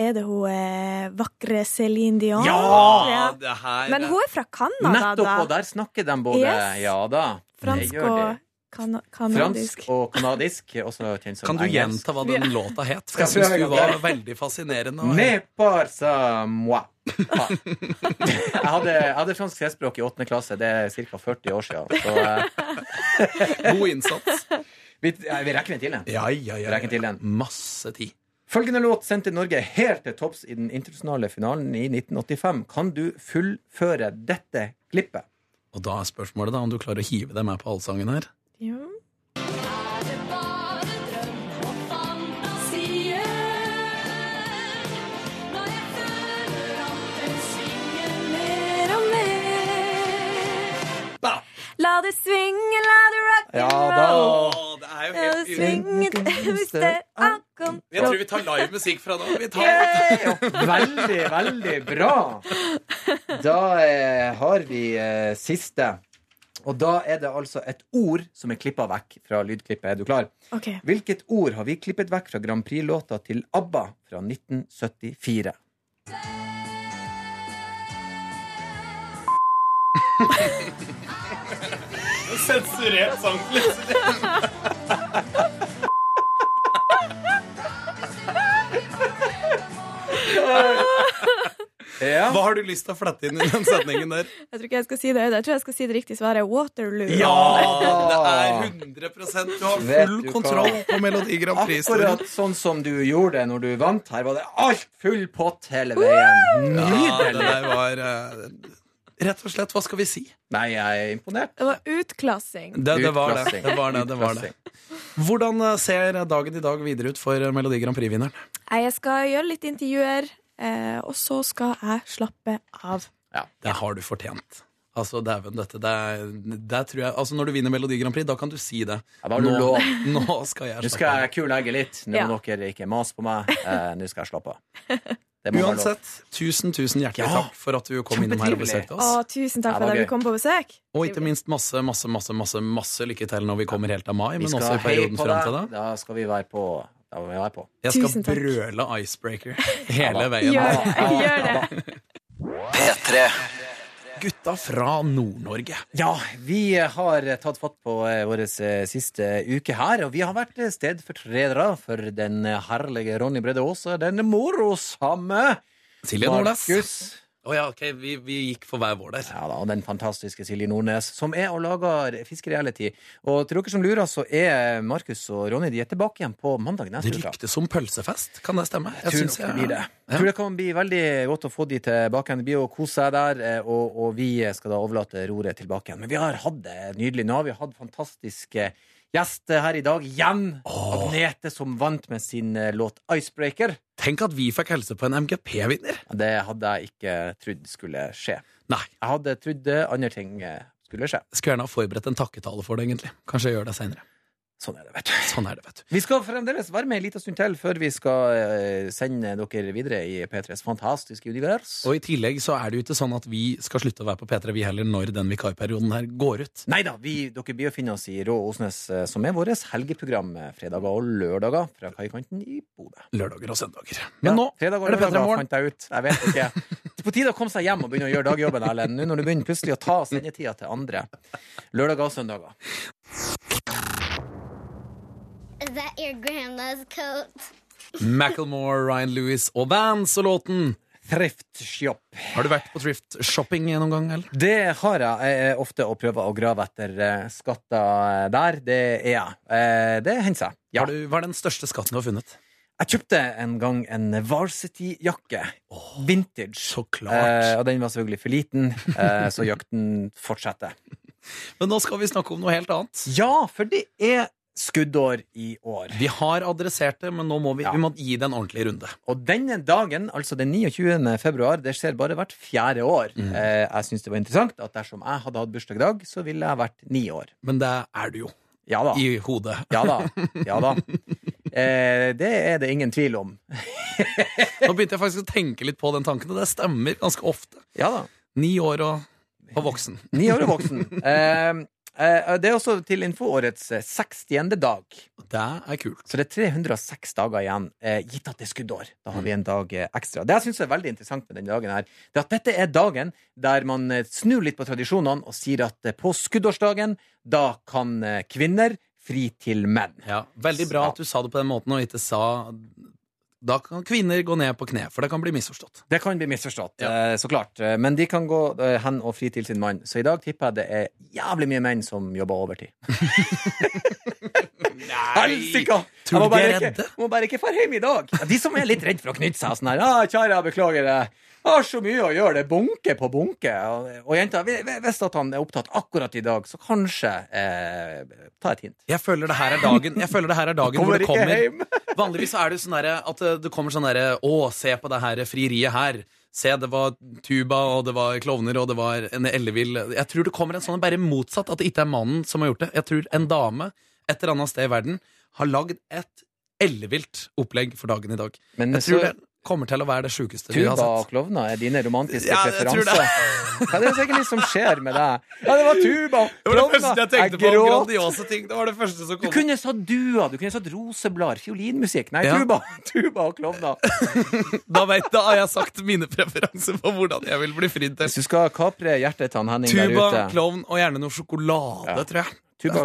Er det hun eh, vakre Céline Dion? Ja! Det her Men hun er fra Canada, Nettopp! da. Og der snakker de både Yes. Ja da. Fransk og kana kanadisk. Fransk og kanadisk, også kjent som Kan du gjenta hva den låta het? For jeg syns du var veldig fascinerende. Ne parsa moi. Ja. Jeg hadde, jeg hadde fransk C-språk i åttende klasse. Det er ca. 40 år siden. Så eh, God innsats. vi, ja, vi rekker den til, den. Ja, ja, ja. Rekker til den. Masse tid. Følgende låt sendte Norge helt til topps i den internasjonale finalen i 1985. Kan du fullføre dette klippet? Og da er spørsmålet da om du klarer å hive deg med på allsangen her. Ja. La det svinge, la det rock and Ja, roll. da- det er jo helt det hvis det Jeg tror vi tar live musikk fra da. Vi tar Veldig, veldig bra. Da eh, har vi eh, siste. Og da er det altså et ord som er klippa vekk fra lydklippet. Er du klar? Okay. Hvilket ord har vi klippet vekk fra Grand Prix-låta til ABBA fra 1974? sensurert sang. Ja. Hva har du lyst til å flette inn i den setningen der? Jeg tror ikke jeg skal si det. Jeg tror jeg skal si det riktige svaret. Waterloo. Ja! Det er 100% Du har full du hva? kontroll på Melodi Grand Prix. Akkurat sånn som du gjorde det når du vant her, var det alt full pott hele veien. Ja, det der var eh, Rett og slett, hva skal vi si? Nei, jeg er imponert. Det var utklassing. Det, det var det. Det, var det, det, var det. Hvordan eh, ser dagen i dag videre ut for eh, Melodi Grand Prix-vinneren? Jeg skal gjøre litt intervjuer, eh, og så skal jeg slappe av. Det har du fortjent. Altså, dæven, dette det det tror jeg, altså Når du vinner Melodi Grand Prix, da kan du si det. Ja, nå, nå skal jeg Nå slappe skal av. kule egget litt. Nå må Ja. dere ikke mase på meg. Eh, Nå skal jeg slappe av. Det må være lov. Uansett, tusen, tusen hjertelig Ja. takk for at du kom innom her og besøkte besøkte Å, oss. tusen takk for at vi du kom på besøk. Og ikke minst masse, masse, masse, masse, masse lykke til når vi kommer helt av mai, men også i perioden frem til da. Da skal vi være på. Da må vi være på. Jeg skal Tusen takk. brøle Icebreaker hele Ja veien. Gjør det. ja, Gjør ja det. P3. Gutta fra Nord-Norge. Ja, vi har tatt fatt på eh, vår eh, siste uke her, og vi har vært stedfortredere for den herlige Ronny Brede Aase, den morosamme Silje Nordnes. Markus. Å ja, ok, vi, vi gikk for hver vår der. Ja da, og den fantastiske Silje Nordnes, som er og lager fiskereality. Og til dere som lurer, så er Markus og Ronny de er tilbake igjen på mandag Det neste uke. ryktes som pølsefest, kan det stemme? Jeg tror syns nok det blir det. Ja. Jeg tror det kan bli veldig godt å få de tilbake igjen. Det blir å kose seg der, eh, og, og vi skal da overlate roret tilbake igjen. Men vi har hatt det nydelig. Nå har vi hatt fantastiske gjester her i dag. Igjen Agnete, som vant med sin eh, låt 'Icebreaker'. Tenk at vi fikk helse på en MGP-vinner! Det hadde jeg ikke trodd skulle skje. Nei. Jeg hadde trodd andre ting skulle skje. Skulle gjerne ha forberedt en takketale for det, egentlig. Kanskje jeg gjør det seinere. Sånn er det, vet du. Sånn er det, vet du. Vi skal fremdeles være med en liten stund til før vi skal eh, sende dere videre i P3s fantastiske univers. Og i tillegg så er det jo ikke sånn at vi skal slutte å være på P3 vi heller når den vikarperioden her går ut. Nei da, dere blir å finne oss i Rå Osnes, eh, som er vårt helgeprogram eh, fredager og lørdager fra kaikanten i Bodø. Lørdager og søndager. Men nå fredag og er det P3 lørdager, Morgen. fant jeg ut. Jeg vet ikke. På tide å komme seg hjem og begynne å gjøre dagjobben, Erlend. Nå når du begynner plutselig å ta sendetida til andre. Lørdager og søndager. Is that your grandma's coat? Macklemore, Ryan Lewis og Vans og låten. Thrift shop. Har du vært på thrift shopping noen gang, eller? Det har jeg. Jeg er ofte å prøve å grave etter eh, skatter der. Det er jeg. Eh, Det hender seg. Ja. Du, hva er den største skatten du har funnet? Jeg kjøpte en gang en varsity-jakke. Vintage. Så Eh, klart. og den var selvfølgelig for liten, eh, så jakten fortsetter. Men nå skal vi snakke om noe helt annet. Ja, for det er skuddår i år. Vi har adressert det, men nå må vi, Ja. vi må gi det en ordentlig runde. Og denne dagen, altså den 29. februar, det skjer bare hvert fjerde år. Mm. Eh, jeg syns det var interessant at dersom jeg hadde hatt bursdag i dag, så ville jeg vært ni år. Men det er du jo. Ja da. I hodet. Ja da. Ja da. Eh, det er det ingen tvil om. Nå begynte jeg faktisk å tenke litt på den tanken, og det stemmer ganske ofte. Ja da. Ni år og, og voksen. Ni år og voksen. Eh, det er også til info årets eh, 60. dag. Det er kult. Så det er 306 dager igjen, eh, gitt at det er skuddår. Da har vi en dag eh, ekstra. Det jeg syns er veldig interessant med denne dagen, her, det er at dette er dagen der man eh, snur litt på tradisjonene og sier at eh, på skuddårsdagen, da kan eh, kvinner fri til menn. Ja, Veldig bra at du sa det på den måten, og ikke sa Da kan kvinner gå ned på kne, for det kan bli misforstått. Det kan bli misforstått, Ja. eh, så klart. Eh, Men de kan gå eh, hen og fri til sin mann. Så i dag tipper jeg det er jævlig mye menn som jobber overtid. Helsike! Tror du de er redde? må bare ikke fare hjem i dag. De som er litt redd for å knytte seg og sånn her. Ah, 'Kjære, jeg beklager det. Har så mye å gjøre. Det er bunke på bunke.' Og, og jenta, vi- vi- hvis at han er opptatt akkurat i dag, så kanskje eh, ta et hint. Jeg føler det her er dagen, jeg føler det her er dagen hvor det kommer. Vanligvis er det sånn at eh, det kommer sånn derre Å, se på det her frieriet her. Se, det var tuba, og det var klovner, og det var en ellevill Jeg tror det kommer en sånn bare motsatt, at det ikke er mannen som har gjort det. Jeg tror en dame et eller annet sted i verden har lagd et ellevilt opplegg for dagen i dag. Men Jeg tror det kommer til å være det sjukeste vi har sett. Tuba og klovner er dine romantiske Ja, jeg tror det. preferanser. Er det egentlig som skjer med deg? Ja, det var tuba klovner. jeg tenkte på. Grandiose ting. Det var det første som Du kunne sagt dua, du kunne sagt roseblader, fiolinmusikk. Nei, Ja. tuba, tuba og klovner. Da, vet, da har jeg sagt mine preferanser på hvordan jeg vil bli fridd Hvis du skal kapre hjertet til han Henning der Tuba, klovn og gjerne noe sjokolade, Ja. tror jeg. Tuba,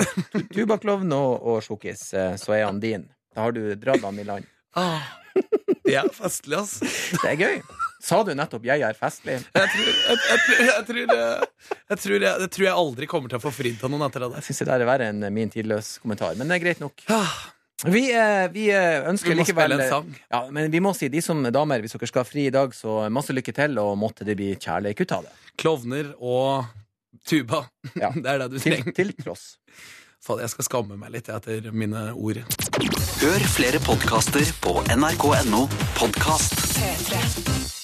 tuba klovn og, og sjokis, eh, så er han din. Da har du dratt han i land. Ah, er festlig, ass. Det er gøy. Sa du nettopp 'jeg er festlig'? Jeg tror jeg, jeg, tror- jeg, tror jeg, tror jeg tror jeg aldri kommer til å få fridd til noen etter det. Jeg syns det der er verre enn min tidløs kommentar, men det er greit nok. Ah, Vi, eh, vi eh, ønsker Vi må likevel spille en sang. Ja, men vi må si, de som damer, hvis dere skal ha fri i dag, så masse lykke til, og måtte det bli kjærlighet ut av det. Klovner og tuba. Ja. Det er det du Til, til tross. Faen, jeg skal skamme meg litt etter mine ord. Hør flere podkaster på nrk.no podkast. P3.